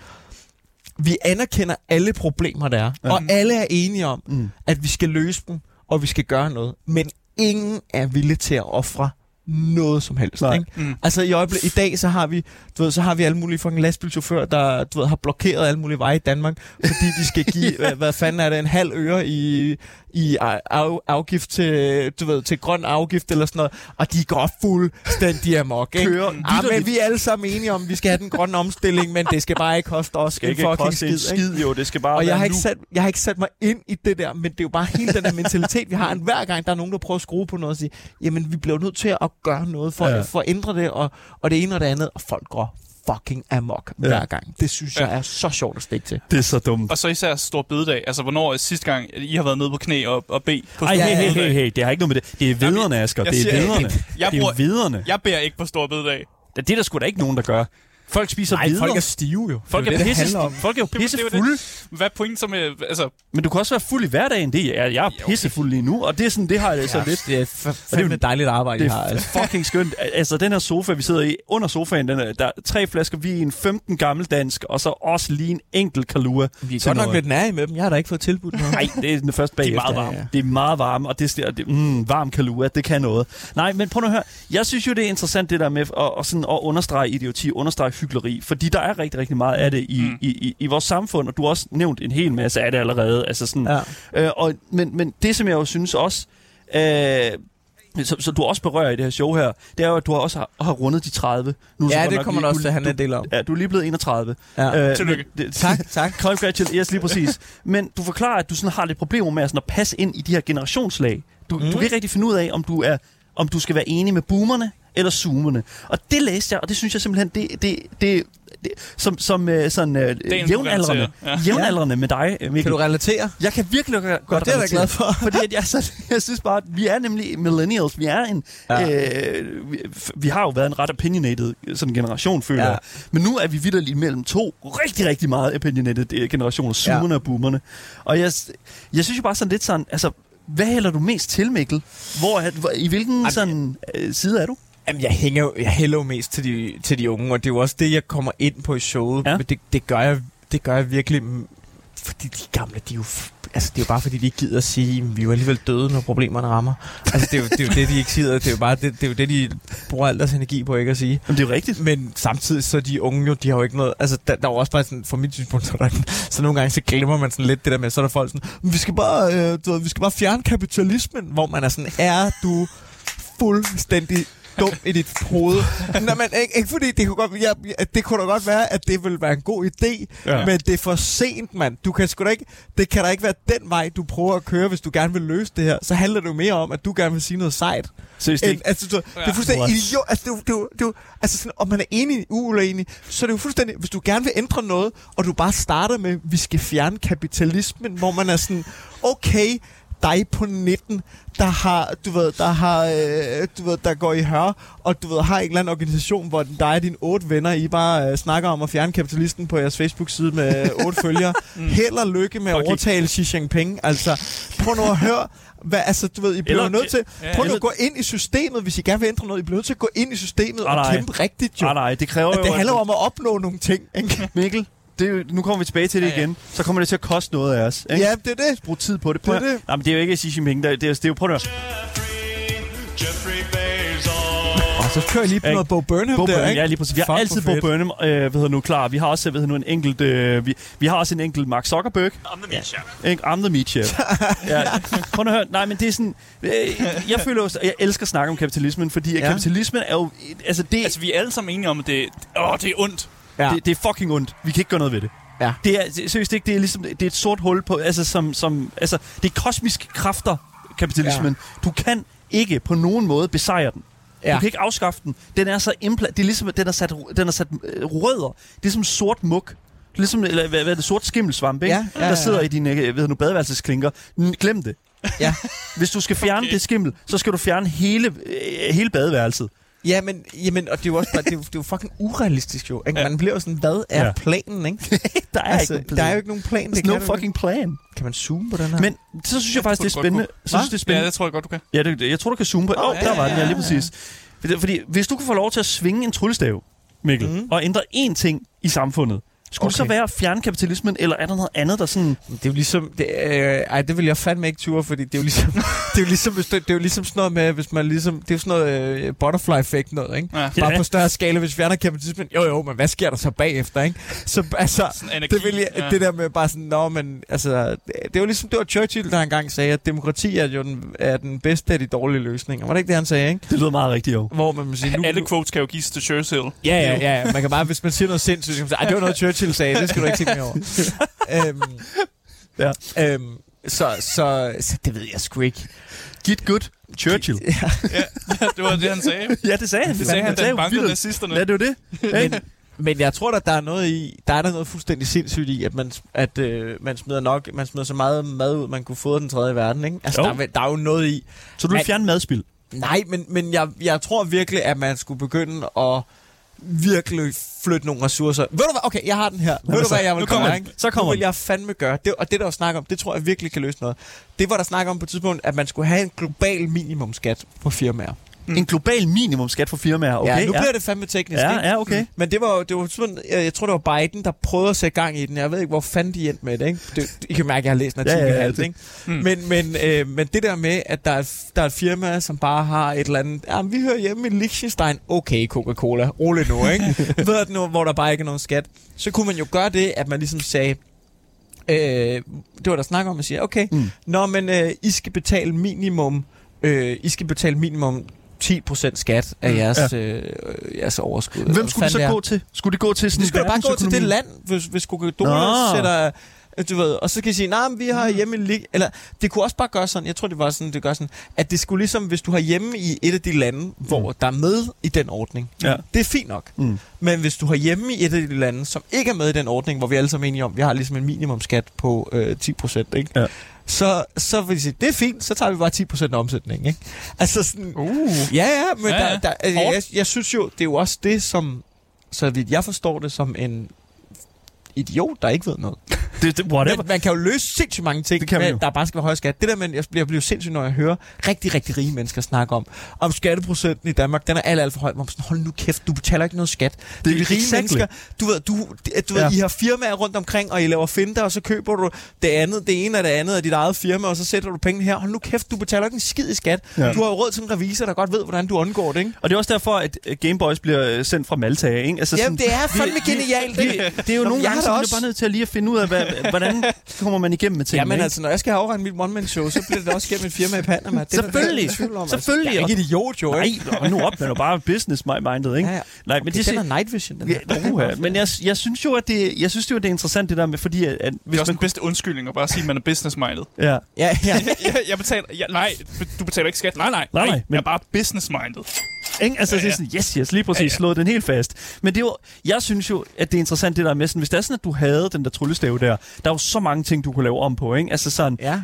vi anerkender alle problemer, der er. Ja. Og alle er enige om, Mm. at vi skal løse dem, og vi skal gøre noget. Men ingen er villig til at ofre noget som helst. Nej. Ikke? Mm. Altså i, øjeblik, i dag, så har vi, du ved, så har vi alle mulige fucking lastbilchauffører, der du ved, har blokeret alle mulige veje i Danmark, fordi de skal give, hvad, hvad fanden er det, en halv øre i, i af, afgift til, du ved, til grøn afgift eller sådan noget, og de går fuldstændig amok, ikke? Kører Ah, men vi er alle sammen enige om, at vi skal have den grønne omstilling, men det skal bare ikke koste os skal en ikke fucking koste en skid, ikke? skid, jo. Det skal bare Og jeg har, ikke nu. sat, jeg har ikke sat mig ind i det der, men det er jo bare hele den der mentalitet, vi har. At hver gang der er nogen, der prøver at skrue på noget og sige, jamen vi bliver nødt til at gøre noget for, Ja. for at ændre det, og, og det ene og det andet, og folk går fucking amok Ja. hver gang. Det synes jeg Ja. er så sjovt at stikke til. Det er så dumt. Og så især stor bededag. Altså, hvornår er sidste gang, I har været nede på knæ og, og bed på Ej, stor hey, hey, hey, hey, det har ikke noget med det. Det er vederne, Asger. jeg Det er siger- vederne. Jeg Det er jo bruger- vederne. Jeg beder ikke på stor bededag. Det er der sgu da ikke nogen, der gør. Folk spiser Nej, videre. folk er stive jo. Folk det er, er det, det pisse, om. folk er jo pisse det er fulde. Hvad er pointen så med... Altså, Men du kan også være fuld i hverdagen. Det er, jeg er pisse fuld lige nu, og det er sådan, det har jeg det så Ja, lidt. det er fa- fandme dejligt arbejde, Det I har. er Altså. fucking skønt. Altså, den her sofa, vi sidder i, under sofaen, den er, der er tre flasker vin, 15 gammeldansk, og så også lige en enkelt kalua. Vi er godt nok lidt nære med dem. Jeg har da ikke fået tilbudt noget. Nej, det er den første bagefter. meget varme. Det er meget varme, og det er det, mm, varm kalua, det kan noget. Nej, men prøv nu at høre. Jeg synes jo, det er interessant det der med at, at, sådan, at understrege idioti, understrege hyggeleri, fordi der er rigtig, rigtig meget af det i, Mm. i, i, i vores samfund, og du har også nævnt en hel masse af det allerede. Altså sådan, Ja. Øh, og, men, men det, som jeg jo synes også, øh, så, så du også berører i det her show her, det er jo, at du også har, har rundet de 30. Nu så Ja, det nok kommer lige- også du- til at handle du- en del om. Ja, du er lige blevet 31. Ja. Øh, Tillykke. men det- Tak, tak. Congratulations, yes, lige præcis. Men du forklarer, at du sådan har lidt problemer med at, sådan at passe ind i de her generationslag. Du, mm. du kan ikke rigtig finde ud af, om du, er, om du skal være enig med boomerne eller zoomerne. Og det læste jeg, og det synes jeg simpelthen, det, det, det, det som, som øh, sådan øh, du jævnaldrende. Ja. jævnaldrende med dig, Mikkel. Kan du relatere? Jeg kan virkelig godt Godt, det er jeg relatere. glad for. Fordi at jeg, så, jeg synes bare, at vi er nemlig millennials. Vi er en... Ja. Øh, vi, vi har jo været en ret opinionated sådan generation, føler Ja. jeg. Men nu er vi vidderligt mellem to rigtig, rigtig meget opinionated øh, generationer. Zoomerne ja. og boomerne. Og jeg, jeg synes jo bare sådan lidt sådan... Altså, hvad hælder du mest til, Mikkel? Hvor, hvor I hvilken Jamen, sådan, øh, side er du? Jamen, jeg, hænger, jo- jeg hælder jo mest til de, til de unge, og det er jo også det, jeg kommer ind på i showet. Ja. Men det, det, gør jeg, det gør jeg virkelig, mm, fordi de gamle, de er jo... Altså, det er jo bare fordi, de ikke gider at sige, at vi er jo alligevel døde, når problemerne rammer. Altså, det er jo det, er jo det de ikke siger. Det er jo bare det, det, er jo det de bruger al deres energi på ikke at sige. Jamen, det er jo rigtigt. Men samtidig så er de unge jo, de har jo ikke noget... Altså, der, der er jo også bare sådan, fra mit synspunkt, så, er der, så nogle gange så glemmer man sådan lidt det der med, så er der folk sådan, "Men vi skal bare, øh, du ved, vi skal bare fjerne kapitalismen, hvor man er sådan, er du fuldstændig dum i dit hoved. Nå, men ikke, ikke fordi det kunne, godt, ja, ja, det kunne da godt være, at det ville være en god idé, ja. Ja. men det er for sent, mand. Du kan sgu da ikke, det kan da ikke være den vej, du prøver at køre, hvis du gerne vil løse det her. Så handler det jo mere om, at du gerne vil sige noget sejt. Seriøst ikke. altså, du, det er Ja. fuldstændig idiot. Altså, det, det, det, altså sådan, om man er enig, uenig, så er det jo fuldstændig... Hvis du gerne vil ændre noget, og du bare starter med, vi skal fjerne kapitalismen, hvor man er sådan, okay, dig på 19, der har, du ved, der har, øh, du ved, der går i hør, og du ved, har en eller anden organisation, hvor dig og dine otte venner, I bare øh, snakker om at fjerne kapitalisten på jeres Facebook-side med otte følgere. Held og lykke med at Okay. overtale Xi Jinping. Altså, prøv nu at høre, hvad, altså, du ved, I bliver nødt til, prøv nu at gå ind i systemet, hvis I gerne vil ændre noget. I bliver nødt til at gå ind i systemet Ah, og kæmpe rigtigt, jo. Ah, nej, det kræver At jo... det at- handler om at opnå nogle ting, ikke? Mikkel, det nu kommer vi tilbage til det Ja, ja. igen. Så kommer det til at koste noget af os. Ikke? Ja, det er det. Brug tid på det. Prøv Det er det. Nej, men det er jo ikke Xi Jinping. Det er, det er, det er jo, prøv at. Og så kører jeg lige på noget Bo Burnham Bo der, Burnham, ikke? ja, lige præcis. Vi har Fuck, altid Bo. Burnham, øh, hvad hedder nu, klar. Vi har også, hvad hedder nu, en enkelt, øh, vi, vi har også en enkelt Mark Zuckerberg. I'm the meat chef. Ikke? I'm the meat chef. ja. Prøv at høre. Nej, men det er sådan... Øh, jeg føler at jeg elsker at snakke om kapitalismen, fordi ja. Ja. kapitalismen er jo... Altså, det, Altså, vi er alle sammen enige om, at det, åh, det er ondt. Ja. det, det er fucking ondt. Vi kan ikke gøre noget ved det. Ja. Det er det- seriøst ikke, det er ligesom, det er et sort hul på, altså som, som altså, det er kosmiske kræfter, kapitalismen. Ja. Du kan ikke på nogen måde besejre den. Ja. Ja. Du kan ikke afskaffe den. Den er så impla- det er ligesom, den er sat, den er sat øh, rødder. Det er som sort muk. Det er Ligesom, eller hvad, hvad er det, sort skimmelsvamp, ikke? Ja, ja, der ja. sidder i dine øh, ved du, badeværelsesklinker. Glem det. Ja. Hvis du skal fjerne Okay. det skimmel, så skal du fjerne hele, øh, hele badeværelset. Ja, men, jamen, og det er jo også bare, det er jo, det er jo fucking urealistisk jo. Ikke? Ja. Man bliver jo sådan, hvad er Ja. planen, ikke? der er altså, ikke nogen der er plan. jo ikke nogen plan. There's Det no fucking plan. Kan man zoome på den her? Men så synes jeg faktisk, det er spændende. Så synes, det er Ja, spændende. det tror jeg godt, du kan. Ja, det, jeg tror, du kan zoome på. Åh, Åh, oh, ja, der var ja, den, ja, lige ja. præcis. Fordi, fordi hvis du kunne få lov til at svinge en tryllestav, Mikkel, mm. og ændre én ting i samfundet, skulle okay. det så være at fjerne kapitalismen, eller er der noget andet, der sådan... Det er jo ligesom, det, øh, ej, det vil jeg fandme ikke ture, fordi det er jo ligesom, det er jo ligesom, det, det er jo ligesom sådan noget med, hvis man ligesom, det er jo sådan noget øh, butterfly effect noget, ikke? Ja. Bare Ja. på større skala, hvis vi fjerner kapitalismen. Jo, jo, men hvad sker der så bagefter, ikke? Så altså, energi, det, vil jeg, ja. det der med bare sådan, nå, men altså, det, det var ligesom, det var Churchill, der engang sagde, at demokrati er jo den, er den bedste af de dårlige løsninger. Var det ikke det, han sagde, ikke? Det lyder meget rigtigt, jo. Hvor man må sige, nu, Alle quotes kan jo gives til Churchill. Ja, ja, ja. Man kan bare, hvis man siger noget sindssygt, så kan man sige, "Ej, det var noget, Churchill sagde, det skal du ikke tænke mere over. øhm, Ja. øhm, så, så, så, det ved jeg sgu ikke. Git good. Churchill. Ja, Ja, det var det, han sagde. Ja, det sagde han. Det sagde han, da han jo bankede nazisterne. Ja, det var det. men, men jeg tror, at der er noget i, der er der noget fuldstændig sindssygt i, at man, at, øh, man smider nok, man smider så meget mad ud, man kunne få den tredje verden, ikke? Altså, Jo. der, er, der er jo noget i. Så du vil fjerne madspil? Nej, men, men jeg, jeg tror virkelig, at man skulle begynde at virkelig flytte nogle ressourcer. Ved du hvad? Okay, jeg har den her. Ved du hvad, jeg vil den. Ikke? Så kommer nu vil jeg fandme gøre. Det, og det, der var snak om, det tror jeg virkelig kan løse noget. Det var der snak om på et tidspunkt, at man skulle have en global minimumskat på firmaer. Mm. En global minimumskat for firmaer, okay? ja, nu bliver det fandme teknisk, Ja, ikke? ja, okay. Men det var, jo- det var sådan, jeg, jeg tror, det var Biden, der prøvede at sætte gang i den. Jeg ved ikke, hvor fanden de endte med det, ikke? Det, I kan mærke, at jeg har læst en Ja, artikel ja, ja, ja, ja, alt, ikke? Mm. Men, men, øh, men det der med, at der er, der er et firma, som bare har et eller andet... Ja, vi hører hjemme i Liechtenstein. Okay, Coca-Cola. Rolig nu, ikke? ved du nu, hvor der bare ikke er nogen skat. Så kunne man jo gøre det, at man ligesom sagde... Øh, det var der snak om, at sige, okay, Mm. mm. når men øh, I skal betale minimum øh, I skal betale minimum 10% skat af jeres, ja. øh, jeres overskud. Hvem skulle det så fanden gå til? Skulle det gå til sådan Det skulle bare gå til det land, hvis, hvis Coca-Cola sætter... øh, Du ved, og så kan I sige, nej, nah, vi har hjemme i lig... Eller det kunne også bare gøre sådan, jeg tror det var sådan, det gør sådan, at det skulle ligesom, hvis du har hjemme i et af de lande, hvor der er med i den ordning, Ja. det er fint nok. Mm. Men hvis du har hjemme i et af de lande, som ikke er med i den ordning, hvor vi alle sammen er enige om, vi har ligesom en minimumskat på øh, 10%, ikke? Ja. Så, så vil de sige, det er fint, så tager vi bare 10% omsætning, ikke? Altså sådan, Uh. Ja, ja, men Ja, ja, der, der, altså, jeg, jeg synes jo, det er jo også det, som, så vidt jeg forstår det, som en idiot, der ikke ved noget. Det, det, whatever. Men man kan jo løse sindssygt mange ting, Det kan man med, der bare skal være høj skat. Det der, men jeg bliver, bliver sindssygt, når jeg hører rigtig, rigtig rige mennesker snakke om, om skatteprocenten i Danmark, den er alt, alt for høj. Man sådan, hold nu kæft, du betaler ikke noget skat. Det er de rige exactly. mennesker. Du ved, du, du ved Ja. I har firmaer rundt omkring, og I laver finder, og så køber du det andet, det ene og det andet af dit eget firma, og så sætter du pengene her. Hold nu kæft, du betaler ikke en skid i skat. Ja. Du har jo råd til en revisor, der godt ved, hvordan du undgår det, ikke? Og det er også derfor, at øh, Game Boys bliver øh, sendt fra Malta, ikke? Altså, Jamen, det er fandme genialt. vi- ikke? Det er jo nogle jeg gange, så er også- bare nødt til at lige at finde ud af, hvad, hvordan kommer man igennem med tingene. Ja, men ikke? altså, når jeg skal have afregnet mit one-man-show, så bliver det også gennem et firma i Panama. Det er der Selvfølgelig. ingen tvivl om, Selvfølgelig. Altså. Jeg er ikke idiot, jo, Nej, ikke? nå, nu op, man er bare business-minded, ikke? Ja, ja. Nej, men Det det, er er night vision, den Ja, her. uha. men jeg, jeg synes jo, at det, jeg synes jo, at det er interessant det der med, fordi at, at Det hvis er også man, den bedste undskyldning at bare sige, at man er business-minded. ja, Ja, ja. jeg, jeg betaler... Jeg, nej, du betaler ikke skat. Nej, nej. Nej, nej, men... men- Jeg er bare business-minded. Ikke? Altså, det er sådan, yes, yes, lige præcis, Ja, ja, ja. ja. slået den helt fast. Men det er jo, jeg synes jo, at det er interessant det der med, sådan, hvis det er sådan, at du havde den der tryllestave der, der er jo så mange ting, du kunne lave om på, ikke? Altså sådan, Ja. øh,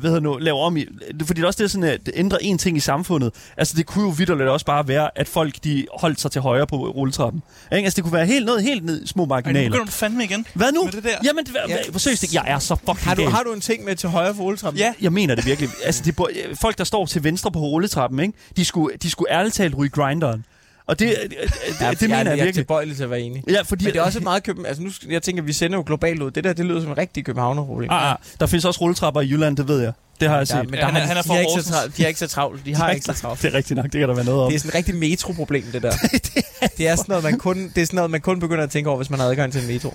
hvad hedder det nu, lave om i, fordi det er også det er sådan, at det ændrer en ting i samfundet. Altså, det kunne jo vidderligt også bare være, at folk, de holdt sig til højre på rulletrappen. Ikke? Altså, det kunne være helt noget helt ned i små Ej, nu marginaler. begynder du fandme igen. Hvad nu? Med det der. Jamen, det, Ja. ja. det. Jeg er så fucking Har du, gal. har du en ting med til højre for rulletrappen? Ja. Jeg mener det virkelig. Altså, det, folk, der står til venstre på rulletrappen, ikke? De, skulle, de skulle ærligt talt ryge grinderen. Og det, det, det, Ja, det mener jeg, jeg er virkelig. tilbøjelig til at være enig. Ja, fordi, Men det er også et meget køben... Altså nu, jeg tænker, vi sender jo globalt ud. Det der, det lyder som et rigtigt københavnerproblem. Ah, ah, der findes også rulletrapper i Jylland, det ved jeg. Det har jeg set. Ja, men Ja, der han har, er- han er de, fra har ikke så travlt, de har ikke så travlt. De har ikke så travlt. Det er rigtigt nok, det kan der være noget om. Det er sådan et rigtig metroproblem, det der. det er sådan noget, man kun, det er sådan noget, man kun begynder at tænke over, hvis man har adgang til en metro.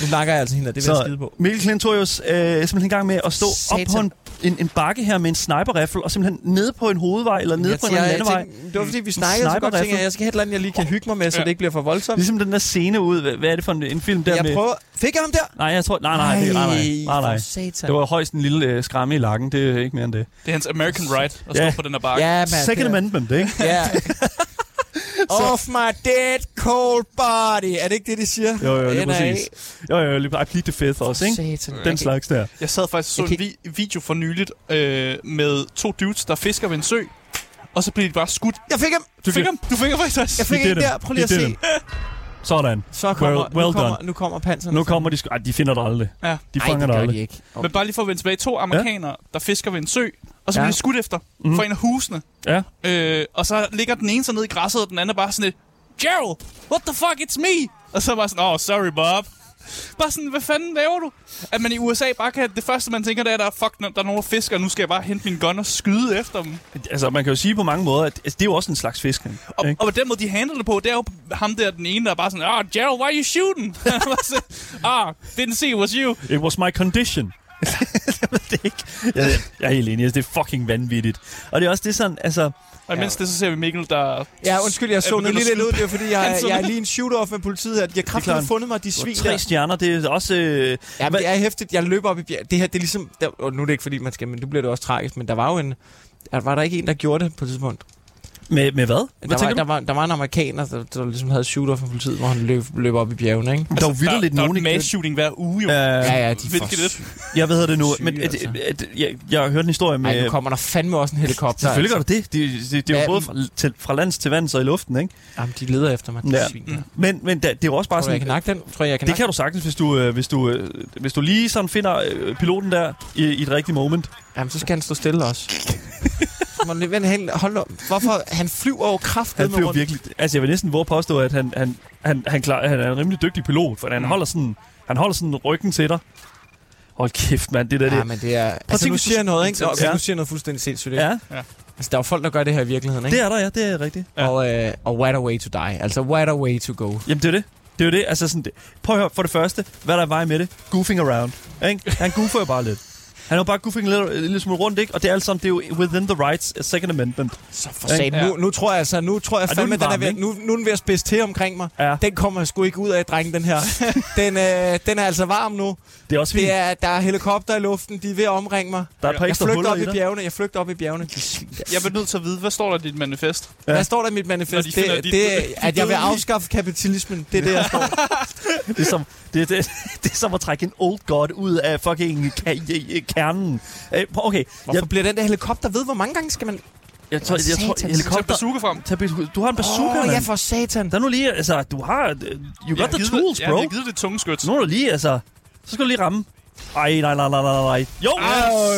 Nu snakker jeg altså hende, det vil jeg skide på. Mikkel Klintorius øh, er simpelthen i gang med at stå Satan. op på en, en, en bakke her med en sniperrifle, og simpelthen nede på en hovedvej, eller nede Jeg på en jeg landevej. tænkte, det var fordi, vi snakkede så godt, tænker jeg, jeg skal have et eller andet, jeg lige kan hygge mig med, så Ja. det ikke bliver for voldsomt. Ligesom den der scene ud. Hvad, hvad er det for en, en film der Jeg med... prøver... Fik jeg ham der? Nej, jeg tror... Nej, nej, det, nej, nej, nej, nej. Det var højst en lille øh, skramme i lakken. Det er ikke mere end det. Det er hans American right at stå Ja. på den der bakke. Ja, man. Second det er- Amendment, ikke? Ja. Off my dead cold body. Er det ikke det, de siger? Jo, jo, lige præcis. Jo, jo, lige, I plead the fifth også, ikke? Satan. Den slags der. Jeg sad faktisk og så Jeg en vi- video for nyligt øh, med to dudes, der fisker ved en sø. Og så blev de bare skudt. Jeg fik ham. Du fik ham. Du fik ham faktisk også. Jeg fik it. der. Prøv lige at se. Sådan. Så kommer, Well- well nu, kommer, done. nu kommer panserne. Nu kommer de... Sk- Ej, de finder det aldrig. Ja. De fanger Ej, det gør aldrig. de ikke. Men bare lige for at vende tilbage. To amerikanere, der fisker ved en sø. Og så Ja. bliver de skudt efter Mhm. for en af husene. Ja. Øh, og så ligger den ene så nede i græsset, og den anden er bare sådan lidt, Gerald, what the fuck, it's me! Og så bare sådan, oh, sorry, Bob. Bare sådan, hvad fanden laver du? At man i USA bare kan, det første man tænker, det er, der er, fuck, der er nogen, der fisker, nu skal jeg bare hente min gun og skyde efter dem. Altså, man kan jo sige på mange måder, at altså, det er jo også en slags fiskning. Og, ikke? og den måde, de handler det på, det er jo ham der, den ene, der er bare sådan, ah, Gerald, why are you shooting? Ah, didn't see it was you. It was my condition. Jeg ved det ikke. Jeg, jeg er helt enig. Altså, det er fucking vanvittigt. Og det er også det sådan, altså... Og imens det, så ser vi Mikkel, der... Ja, undskyld, jeg så Jeg lige lidt ud. Det er fordi, jeg, jeg er lige en shoot-off med politiet her. De har kraftigt fundet mig, de svin Tre der. stjerner, det er også... Øh, Ja, hvad- det er hæftigt. Jeg løber op i bjerg. Det her, det er ligesom... Der, og nu er det ikke, fordi man skal... Men nu bliver det også tragisk. Men der var jo en... Der var der ikke en, der gjorde det på et tidspunkt? Med, med hvad? Hvad Der var, tænker der, var, der var en amerikaner, der, der ligesom havde shoot-off med politiet, hvor han løb, løb op i bjergene, ikke? Der er jo vildt lidt der, der nogen... er mass shooting hver uge, jo. Øh, Ja, ja, de er Vildt for jeg ved det nu, syge, men at, altså. at, jeg, jeg har hørt en historie med... Ej, nu kommer der fandme også en helikopter. Selvfølgelig gør altså. det det. Det, det, det er jo både fra, til, fra lands til vands og i luften, ikke? Jamen, de leder efter mig. Ja. svin der. Men, men da, det er jo også bare Tror du, jeg kan sådan... den? Tror jeg, jeg kan Det kan du sagtens, hvis du, øh, hvis du, øh, hvis du lige sådan finder øh, piloten der i, i et rigtigt moment. Jamen, så skal han stå stille også. Vende hen. Hold op. Hvorfor? Han flyver jo kraftigt Han flyver virkelig... Altså, jeg vil næsten våge at påstå, at han, han, han, han, klar, han er en rimelig dygtig pilot, for han Mm. holder sådan... Han holder sådan ryggen til dig. Hold kæft, mand. Det der, det... Ja, men det er... Altså, tænk, nu siger jeg noget, ikke? Nå, Ja. ja. Nu siger jeg noget fuldstændig sindssygt, ikke? ja, Altså, der er jo folk, der gør det her i virkeligheden, ikke? det er der, ja. Det er rigtigt. Ja. Og, øh, og what a way to die. Altså, what a way to go. Jamen, det er det. Det er jo det. Altså, sådan, det. Prøv at høre, for det første, hvad der er vej med det. Goofing around. Ikke? Han goofer jo bare lidt. Han har jo bare goofing en lille, en lille smule rundt, ikke? Og det er alt sammen, det er jo within the rights af Second Amendment. Så for satan. Nu, nu tror jeg altså, nu tror jeg nu er fandme, den den er varm, ved, nu, nu er den ved at spidse til omkring mig. Ja. Den kommer jeg sgu ikke ud af, drengen, den her. den, øh, den er altså varm nu. Det er også fint. Det er, der er helikopter i luften, de er ved at omringe mig. Der er et par Jeg flygter op i i bjergene, jeg flygter op i bjergene. Jeg bliver nødt til at vide, hvad står der i dit manifest? Ja. Hvad står der i mit manifest? de Det, dit- det er, at jeg vil afskaffe kapitalismen. Det er det, jeg står. Det er som, det, det, det er som at trække en old god ud af fucking kernen. Øh, Okay, Hvorfor jeg, bliver den der helikopter ved? Hvor mange gange skal man... jeg, tror, jeg, jeg tror, Satans. Tag helikopter... bazooka frem. Tag bazooka. Du har en bazooka, Åh, oh, ja, for satan. Der er nu lige, altså, du har... You got the tools, Ja, bro. jeg har givet det tunge skyt. Så nu er du lige, altså... Så skal du lige ramme. Ej, nej, nej, nej, nej, nej. Jo,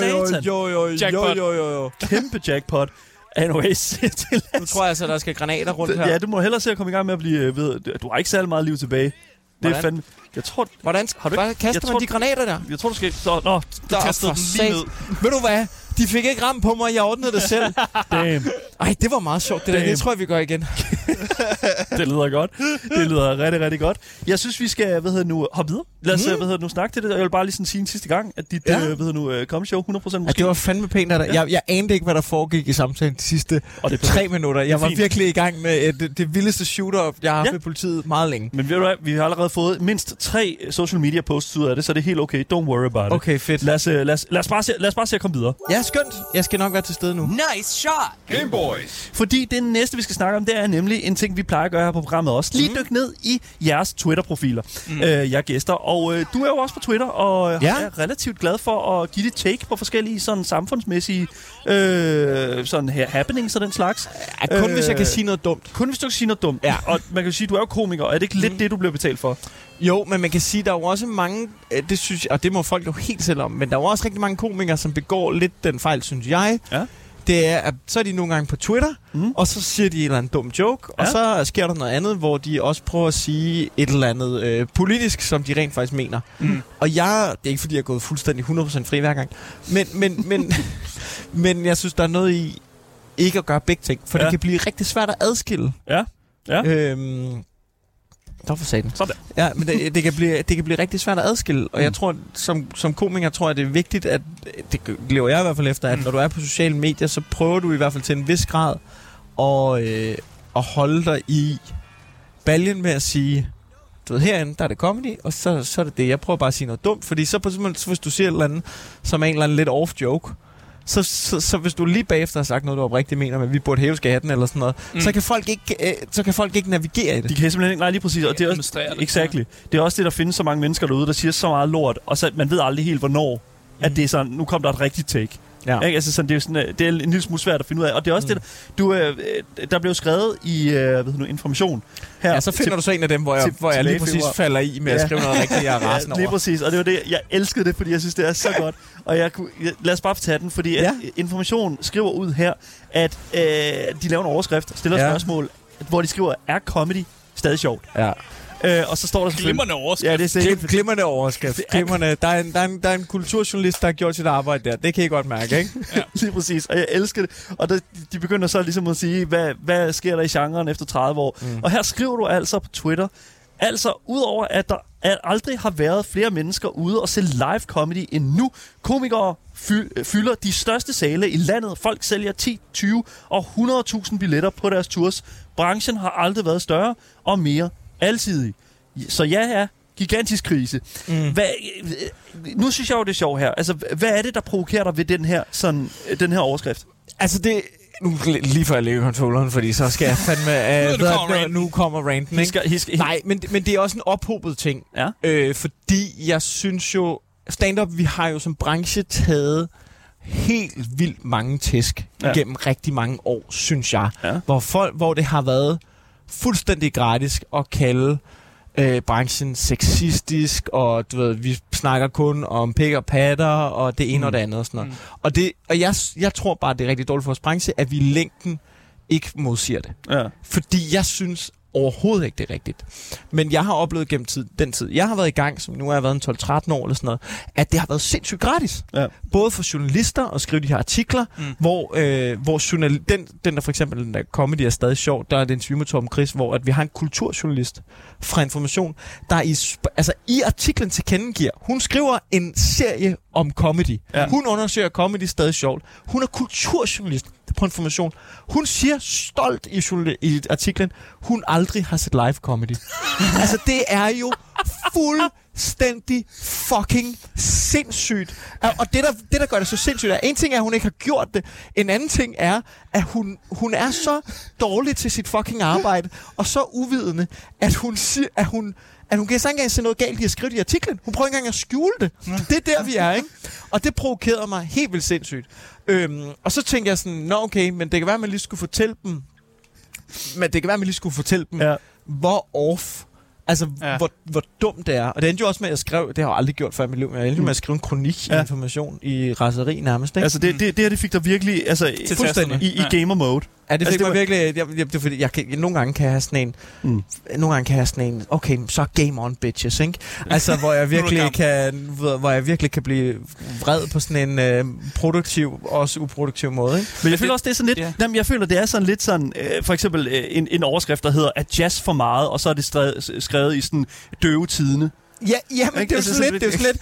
satan. jo, jo, jo, Jackpot. jo, jo, jo. Kæmpe jackpot. Anyways, til Nu tror jeg altså, der skal granater rundt her. Ja, du må hellere se at komme i gang med at blive øh, ved. Du har ikke særlig meget liv tilbage. Det er Hvordan? fandme... Jeg tror, Hvordan Har du ikke- kaster jeg man tror- de granater der? jeg tror du skal... Så, nå, Du Der, kastede den lige ned. Ved du hvad? De fik ikke ramt på mig, jeg ordnede det selv. damn. Ej, det var meget sjovt. Det, der. Det tror jeg, vi gør igen. Det lyder godt. Det lyder rigtig, rigtig godt. Jeg synes, vi skal, hvad hedder nu, hoppe videre. Lad os, Mm. hvad hedder nu, snakke til det. Jeg vil bare lige sådan sige en sidste gang, at dit, Ja. øh, hvad hedder nu, øh, kom show 100% måske. Ja, det var fandme pænt af dig. Ja. Jeg, jeg anede ikke, hvad der foregik i samtalen de sidste Og det tre minutter. Jeg var fint. virkelig i gang med øh, det, det vildeste shooter, jeg har haft Ja. med politiet meget længe. Men ved du hvad, vi har allerede fået mindst tre social media posts ud af det, så det er helt okay. Don't worry about it. Okay, fedt. Lad os, øh, lad, os, lad, os bare se, lad os bare se at komme videre. Ja, skønt. Jeg skal nok være til stede nu. Nice shot. Game Boys. Fordi det næste, vi skal snakke om, det er nemlig en ting, vi plejer at gøre her på programmet også. Lige dykke ned i jeres Twitter-profiler, mm. øh, jer gæster. Og øh, du er jo også på Twitter, og øh, Ja. jeg er relativt glad for at give dit take på forskellige sådan, samfundsmæssige øh, sådan her happenings og den slags. Ja, kun Øh, hvis jeg kan sige noget dumt. Kun hvis du kan sige noget dumt. Ja. Og man kan jo sige, at du er jo komiker, og er det ikke lidt det, du bliver betalt for? Jo, men man kan sige, der er jo også mange, øh, det synes jeg, og det må folk jo helt selv om, men der er jo også rigtig mange komikere, som begår lidt den fejl, synes jeg. Ja. Det er, at så er de nogle gange på Twitter, mm. og så siger de en eller anden dum joke, ja. og så sker der noget andet, hvor de også prøver at sige et eller andet øh, politisk, som de rent faktisk mener. Mm. Og jeg, det er ikke fordi, jeg er gået fuldstændig 100% fri hver gang, men, men, men, men jeg synes, der er noget i ikke at gøre begge ting, for. Ja. det kan blive rigtig svært at adskille. Ja. Ja. Øhm, der for satan. Sådan. Ja, men det, det, kan blive, det kan blive rigtig svært at adskille, og jeg Mm. tror, som, som komiker tror jeg, det er vigtigt, at det lever jeg i hvert fald efter, at Mm. når du er på sociale medier, så prøver du i hvert fald til en vis grad at, øh, at holde dig i baljen med at sige, du ved, herinde, der er det comedy, og så, så er det det. Jeg prøver bare at sige noget dumt, fordi så, på, så hvis du siger et eller andet, som er en eller anden lidt off joke, så, så, så hvis du lige bagefter har sagt noget, du oprigtigt mener, men vi burde hæve skatten eller sådan noget, mm. Så, kan folk ikke, øh, så kan folk ikke navigere i det. De kan simpelthen ikke, nej lige præcis, og det er også, det. exactly. Det er også det, der findes så mange mennesker derude, der siger så meget lort, og så man ved aldrig helt, hvornår, mm. at det er sådan, nu kom der et rigtigt take. Ja. Ikke? Altså sådan, det, er jo sådan, øh, det er en lille smule svært at finde ud af. Og det er også Mm. det, der, du, øh, øh, der blev skrevet i øh, hvad hedder nu, information. Her Ja, så finder til, du så en af dem, hvor jeg, til- hvor jeg lige præcis falder i med at Ja. skrive noget rigtigt, jeg er ja, lige over. præcis. Og det var det, jeg elskede det, fordi jeg synes, det er så godt. Og jeg, kunne- jeg, lad os bare tage den, fordi Ja. ja. at information skriver ud her, at øh, de laver en overskrift, stiller ja. spørgsmål, hvor de skriver, er comedy stadig sjovt? Ja. Øh, og så står der. Glimrende overskrift. Ja, det er sikkert. Glim, glimrende overskrift. Er- Glimrende. Der, er en, der, er en, der er en kulturjournalist, der har gjort sit arbejde der. Det kan I godt mærke, ikke? Lige præcis, og jeg elsker det. Og der, de begynder så ligesom at sige, hvad, hvad sker der i genren efter 30 år? Mm. Og her skriver du altså på Twitter, altså udover at der aldrig har været flere mennesker ude og se live comedy end nu. Komikere fy, fylder de største sale i landet. Folk sælger 10, 20 og 100.000 billetter på deres tours. Branchen har aldrig været større og mere alsidig. Så ja, ja, gigantisk krise. Mm. Hvad, nu synes jeg jo, det er sjovt her. Altså, hvad er det, der provokerer dig ved den her, sådan, den her overskrift? Altså det... Nu lige før jeg lægger controlleren, fordi så skal jeg fandme... Nu Uh, kommer ranten. nu kommer ranten, He ikke? skal, he skal, Nej, men, men det er også en ophobet ting. Ja. Øh, fordi jeg synes jo... Stand-up, vi har jo som branche taget helt vildt mange tæsk. Ja. gennem rigtig mange år, synes jeg. Ja. Hvor, folk, hvor det har været fuldstændig gratis at kalde øh, branchen sexistisk, og du ved, vi snakker kun om pik og patter, og det ene mm. og det andet og sådan noget. Mm. Og, det, og jeg, jeg tror bare, det er rigtig dårligt for vores branche, at vi i længden ikke modsiger det. Ja. Fordi jeg synes overhovedet ikke, det er rigtigt. Men jeg har oplevet gennem tid, den tid, jeg har været i gang, som nu har jeg været en 12-13 år eller sådan noget, at det har været sindssygt gratis. Ja. Både for journalister at skrive de her artikler, mm. hvor, øh, hvor journal- den, den der for eksempel, den der comedy er stadig sjov, der er det interview med Torben Chris, hvor at vi har en kulturjournalist fra Information, der i, altså, i artiklen til kendegiver, hun skriver en serie om comedy. Ja. Hun undersøger comedy stadig sjovt. Hun er kulturjournalist på Information. Hun siger stolt i, i artiklen, hun aldrig har set live comedy. altså, det er jo fuldstændig fucking sindssygt. Og og det der, det, der gør det så sindssygt, er, en ting er, at hun ikke har gjort det. En anden ting er, at hun, hun er så dårlig til sit fucking arbejde, og så uvidende, at hun siger, at hun at hun kan ikke engang se noget galt i at skrive det i artiklen. Hun prøver ikke engang at skjule det. Det er der, vi er, ikke? Og det provokerede mig helt vildt sindssygt. Øhm, og så tænkte jeg sådan, nå okay, men det kan være, at man lige skulle fortælle dem, men det kan være, at man lige skulle fortælle dem, Ja. hvor off, altså Ja. hvor, hvor dumt det er. Og det endte jo også med, at jeg skrev, det har jeg aldrig gjort før i mit liv, men jeg endte med at skrive en kronik Ja. information i raseri nærmest, ikke? Altså, det, det, det her, det fik dig virkelig altså, Til fuldstændig i, i Ja. gamer mode. Ja, det Altså, fik det altså, var- mig virkelig... Jeg, jeg, det fordi, jeg, kan, nogle gange kan jeg have sådan en... Mm. Mm. Nogle gange kan jeg have sådan en... Okay, så game on, bitches, ikke? Altså, hvor jeg virkelig kan... Hvor jeg virkelig kan blive vred på sådan en øh, produktiv, også uproduktiv måde, ikke? Men jeg føler også, det er sådan lidt... Ja. Jamen, jeg føler, det er sådan lidt sådan... Øh, for eksempel øh, en, en overskrift, der hedder, at jazz for meget, og så er det skrevet, skrevet i sådan døve tidene. Ja, ja men Ikke? det er jo Altså, sådan lidt, det er sådan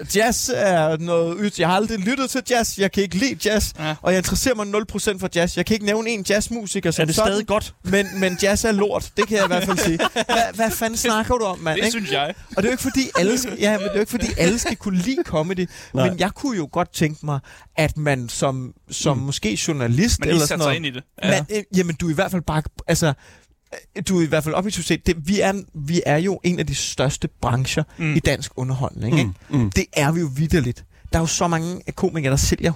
lidt, jazz er noget ydt. Jeg har aldrig lyttet til jazz, jeg kan ikke lide jazz, Ja. og jeg interesserer mig 0% for jazz. Jeg kan ikke nævne en jazzmusiker som Er det sådan, stadig godt? Men, men jazz er lort, det kan jeg i hvert fald sige. Hvad, hvad fanden snakker du om, mand? Det ikke? synes jeg. Og det er jo ikke fordi alle skal, ja, men det er jo ikke fordi alle skal kunne lide comedy, Nej. men jeg kunne jo godt tænke mig, at man som, som mm. måske journalist Man eller sådan noget, ind i det. Ja. Man, øh, jamen, du er i hvert fald bare... Altså, du er i hvert fald objektivt set... Det, vi, er, vi er jo en af de største brancher Mm. mm. i dansk underholdning. Ikke? mm. Det er vi jo vidderligt. Der er jo så mange komikere, der sælger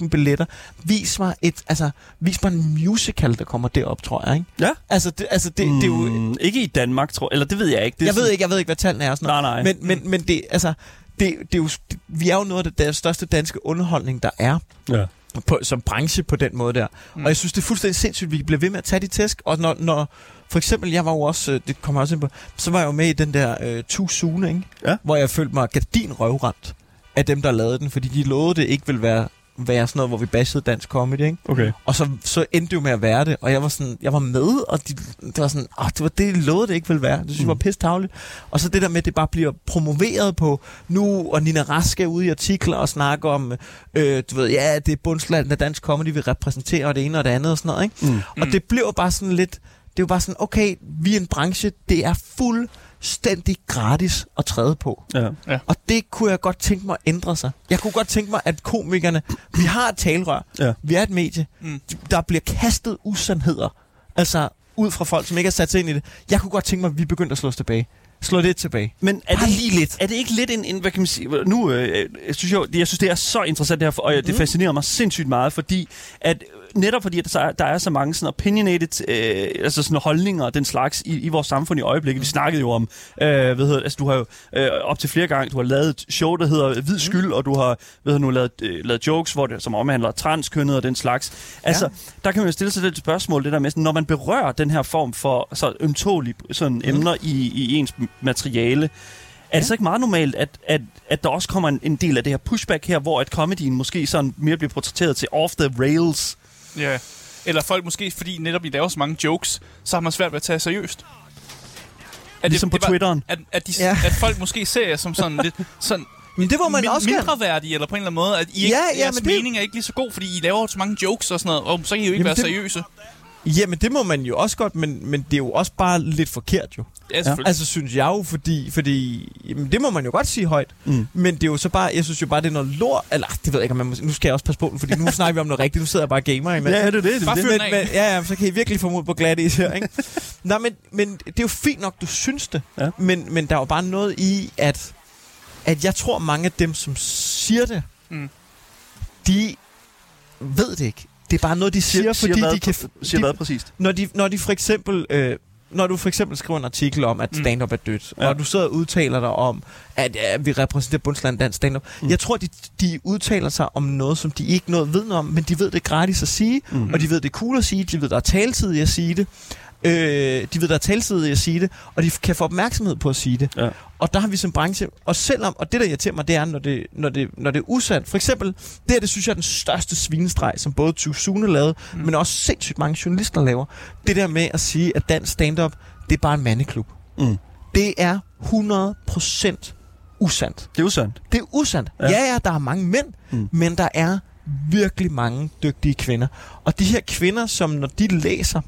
100.000 billetter. Vis mig, et, altså, vis mig en musical, der kommer derop, tror jeg. Ikke? Ja. Altså, det, altså det, det er jo... Mm, ikke i Danmark, tror jeg. Eller det ved jeg ikke. Det Jeg ved sådan- ikke, jeg ved ikke, hvad tallene er. Sådan noget. Nej, nej. Men, men, men det, altså, det, det er jo, vi er jo noget af det der største danske underholdning, der er Ja. På, som branche på den måde der. Mm. Og jeg synes, det er fuldstændig sindssygt, at vi bliver ved med at tage de tæsk. Og når, når for eksempel, jeg var jo også, øh, det kommer også ind på, så var jeg jo med i den der øh, Soon, ikke? Ja. hvor jeg følte mig gardinrøvrendt af dem, der lavede den, fordi de lovede, det ikke ville være, være sådan noget, hvor vi bashede dansk comedy, ikke? Okay. Og så, så endte det jo med at være det, og jeg var sådan, jeg var med, og de, det var sådan, åh, det var det, de lovede, det ikke ville være. Det synes jeg var Mm. pisse tavligt. Og så det der med, at det bare bliver promoveret på nu, og Nina Rask er ude i artikler og snakker om, øh, du ved, ja, det er bundsland af dansk comedy, vi repræsenterer, og det ene og det andet og sådan noget, ikke? Mm. Og det blev bare sådan lidt, det er jo bare sådan, okay, vi er en branche, det er fuldstændig gratis at træde på. Ja. Og det kunne jeg godt tænke mig at ændre sig. Jeg kunne godt tænke mig, at komikerne, vi har et talerør, Ja. vi er et medie, Mm. der bliver kastet usandheder, altså ud fra folk, som ikke har sat sig ind i det. Jeg kunne godt tænke mig, at vi begyndte at slå os tilbage. Slå lidt tilbage. Men er Bare det, lige lidt. er det ikke lidt en, en hvad kan man sige, nu øh, jeg synes jeg, jeg synes det er så interessant det her, og mm. det fascinerer mig sindssygt meget, fordi at netop fordi at der, er- der er så mange sådan opinionated øh, altså sådan holdninger og den slags i, i vores samfund i øjeblikket. Vi snakkede jo om, øh, hvad hedder, altså du har jo øh, op til flere gange, du har lavet et show, der hedder Hvid Skyld, og du har ved nu lavet, øh, lavet jokes, hvor det, som omhandler transkønnet og den slags. Altså, der kan man jo stille sig det spørgsmål, det der med, sådan, når man berører den her form for så ømtålige sådan, emner i, i ens materiale, er det så ikke meget normalt, at, at, at der også kommer en, en del af det her pushback her, hvor at comedyen måske sådan mere bliver portrætteret til off the rails? Ja. Eller folk måske, fordi netop I laver så mange jokes, så har man svært ved at tage seriøst. At Ligesom på bare- Twitteren. At, at, de, Ja. at folk måske ser jer som sådan lidt sådan Men det må man min, også mindre værdige, eller på en eller anden måde, at I ikke, Ja, ja, jeres men det- mening er ikke lige så god, fordi I laver så mange jokes og sådan noget, og så kan I jo ikke Jamen, være det- seriøse. Jamen, det må man jo også godt, men, men det er jo også bare lidt forkert jo. Ja, selvfølgelig. Altså, synes jeg jo, fordi, fordi jamen, det må man jo godt sige højt. Mm. Men det er jo så bare, jeg synes jo bare, det er noget lort. Eller, det ved jeg ikke, om man må, nu skal jeg også passe på, fordi nu snakker vi om noget rigtigt. Nu sidder jeg bare og gamer. Ikke? Ja, det er det. det, Bare det. men, men, ja, ja, så kan I virkelig få mod på glat is her, ikke? Nej, men, men det er jo fint nok, du synes det. Ja. Men, men der er jo bare noget i, at, at jeg tror, mange af dem, som siger det, Mm. de ved det ikke. Det er bare noget, de siger, fordi hvad, de kan... Siger de, hvad præcist? når, de, når de for eksempel... Øh, når du for eksempel skriver en artikel om, at Mm. stand-up er dødt, Ja. og du sidder og udtaler dig om, at ja, vi repræsenterer bundsland dansk stand-up. Mm. Jeg tror, de, de udtaler sig om noget, som de ikke noget ved noget om, men de ved det gratis at sige, mm. og de ved det er cool at sige, de ved, der er taletid i at sige det. Øh, de ved, der er talsidige at sige det, og de kan få opmærksomhed på at sige det. Ja. Og der har vi som branche, og selvom, og det der irriterer mig, det er, når det, når det, når det er usandt. For eksempel, det her, det synes jeg er den største svinestreg, som både Tusune lavede, mm. men også sindssygt mange journalister laver. Det der med at sige, at dansk stand-up, det er bare en mandeklub. Mm. Det er 100% usandt. Det er usandt. Det er usandt. Ja. Ja, ja, der er mange mænd, mm. men der er virkelig mange dygtige kvinder. Og de her kvinder, som når de læser,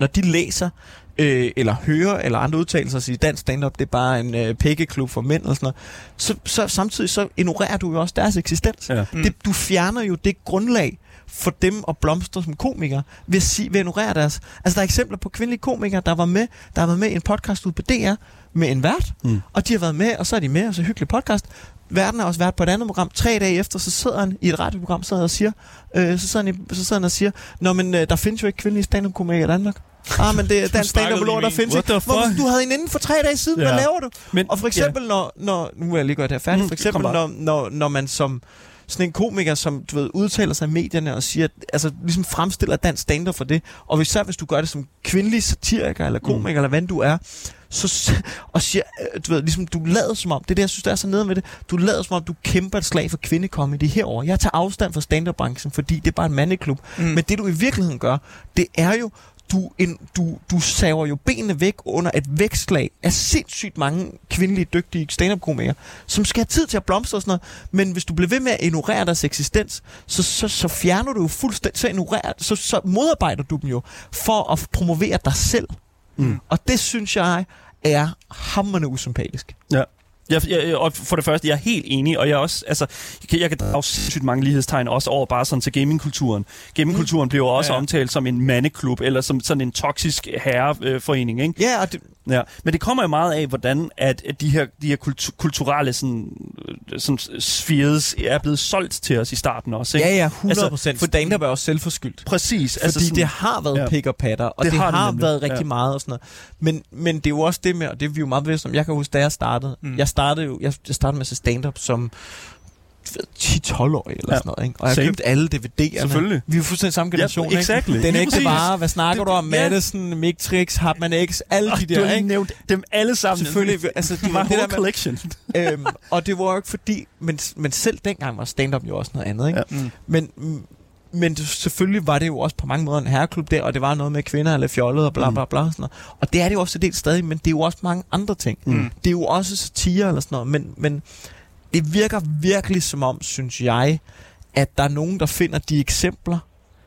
når de læser, øh, eller hører, eller andre udtalelser, siger, dansk stand-up, det er bare en øh, pækkeklub for mænd, eller sådan noget, så, så samtidig så ignorerer du jo også deres eksistens. Ja. Mm. Det, du fjerner jo det grundlag for dem at blomstre som komikere ved at, sige, ved at ignorere deres... Altså, der er eksempler på kvindelige komikere, der var med, der har været med i en podcast ud på DR med en vært, Mm. og de har været med, og så er de med, og så hyggelig podcast. Verden har også været på et andet program. Tre dage efter, så sidder han i et radioprogram sidder og siger, øh, så, sidder han, i- så sidder han og siger, Nå, men øh, der findes jo ikke kvindelige stand-up-komikere i Danmark. Ah, men det er dansk lige lort, der findes ikke. Hvor, du havde en inden for tre dage siden, Ja. hvad laver du? Men, Og for eksempel, ja. når, når... Nu er jeg lige godt her færdig. Mm, For eksempel, når, når, når man som sådan en komiker, som du ved, udtaler sig i medierne og siger, altså ligesom fremstiller dansk stand for det, og især hvis du gør det som kvindelig satiriker eller komiker, mm. eller hvad du er, så, og siger, øh, du ved, ligesom du lader som om, det er det, jeg synes, der er så nede med det, du lader som om, du kæmper et slag for kvindekomedy herover. Jeg tager afstand fra stand-up-branchen, fordi det er bare en mandeklub. Mm. Men det, du i virkeligheden gør, det er jo, du, en, du, du saver jo benene væk under et vækstlag af sindssygt mange kvindelige, dygtige stand-up-komikere, som skal have tid til at blomstre og sådan noget. Men hvis du bliver ved med at ignorere deres eksistens, så, så, så fjerner du jo fuldstændig, så, ignorerer, så, så modarbejder du dem jo for at promovere dig selv. Mm. Og det synes jeg er hammerende usympatisk. Ja. Jeg, jeg, og for det første, jeg er helt enig, og jeg også, altså, jeg kan, jeg kan drage sindssygt mange lighedstegn også over bare sådan til gamingkulturen. Gamingkulturen bliver jo også Ja. ja. omtalt som en mandeklub, eller som sådan en toksisk herreforening, ikke? Ja, og det, Ja, men det kommer jo meget af, hvordan at, at de her, de her kultu- kulturelle sådan, øh, sådan spheres er blevet solgt til os i starten også. Ikke? ja, ja, 100 procent. Altså, for stand-up er også selvforskyldt. Præcis. Fordi altså sådan, det har været ja. pik og patter, og Det det, har har, det nemlig, været rigtig ja. meget og sådan noget. Men, men det er jo også det med, og det er vi jo meget bevidste om. Jeg kan huske, da jeg startede. Mm. Jeg startede jo jeg, jeg startede med at se stand-up som du ved, 10-12 år eller Ja. sådan noget. Ikke? Og jeg købte alle DVD'erne. Selvfølgelig. Vi er fuldstændig samme generation, Ja, exactly. ikke? Den ægte præcis. vare, hvad snakker Det- du om? ja. Madison, Mictrix, Hartmann X, alle de du har der, lige ikke? nævnt dem alle sammen. Selvfølgelig, altså, de, My det der med, collection. øhm, og det var jo ikke fordi, men, men selv dengang var stand-up jo også noget andet, ikke? Ja. Mm. Men, men det, selvfølgelig var det jo også på mange måder en herreklub der, og det var noget med kvinder eller fjollet og bla bla bla. Sådan noget. Og det er det jo også til dels stadig, men det er jo også mange andre ting. Mm. Det er jo også satire eller sådan noget, men, men det virker virkelig som om, synes jeg, at der er nogen, der finder de eksempler,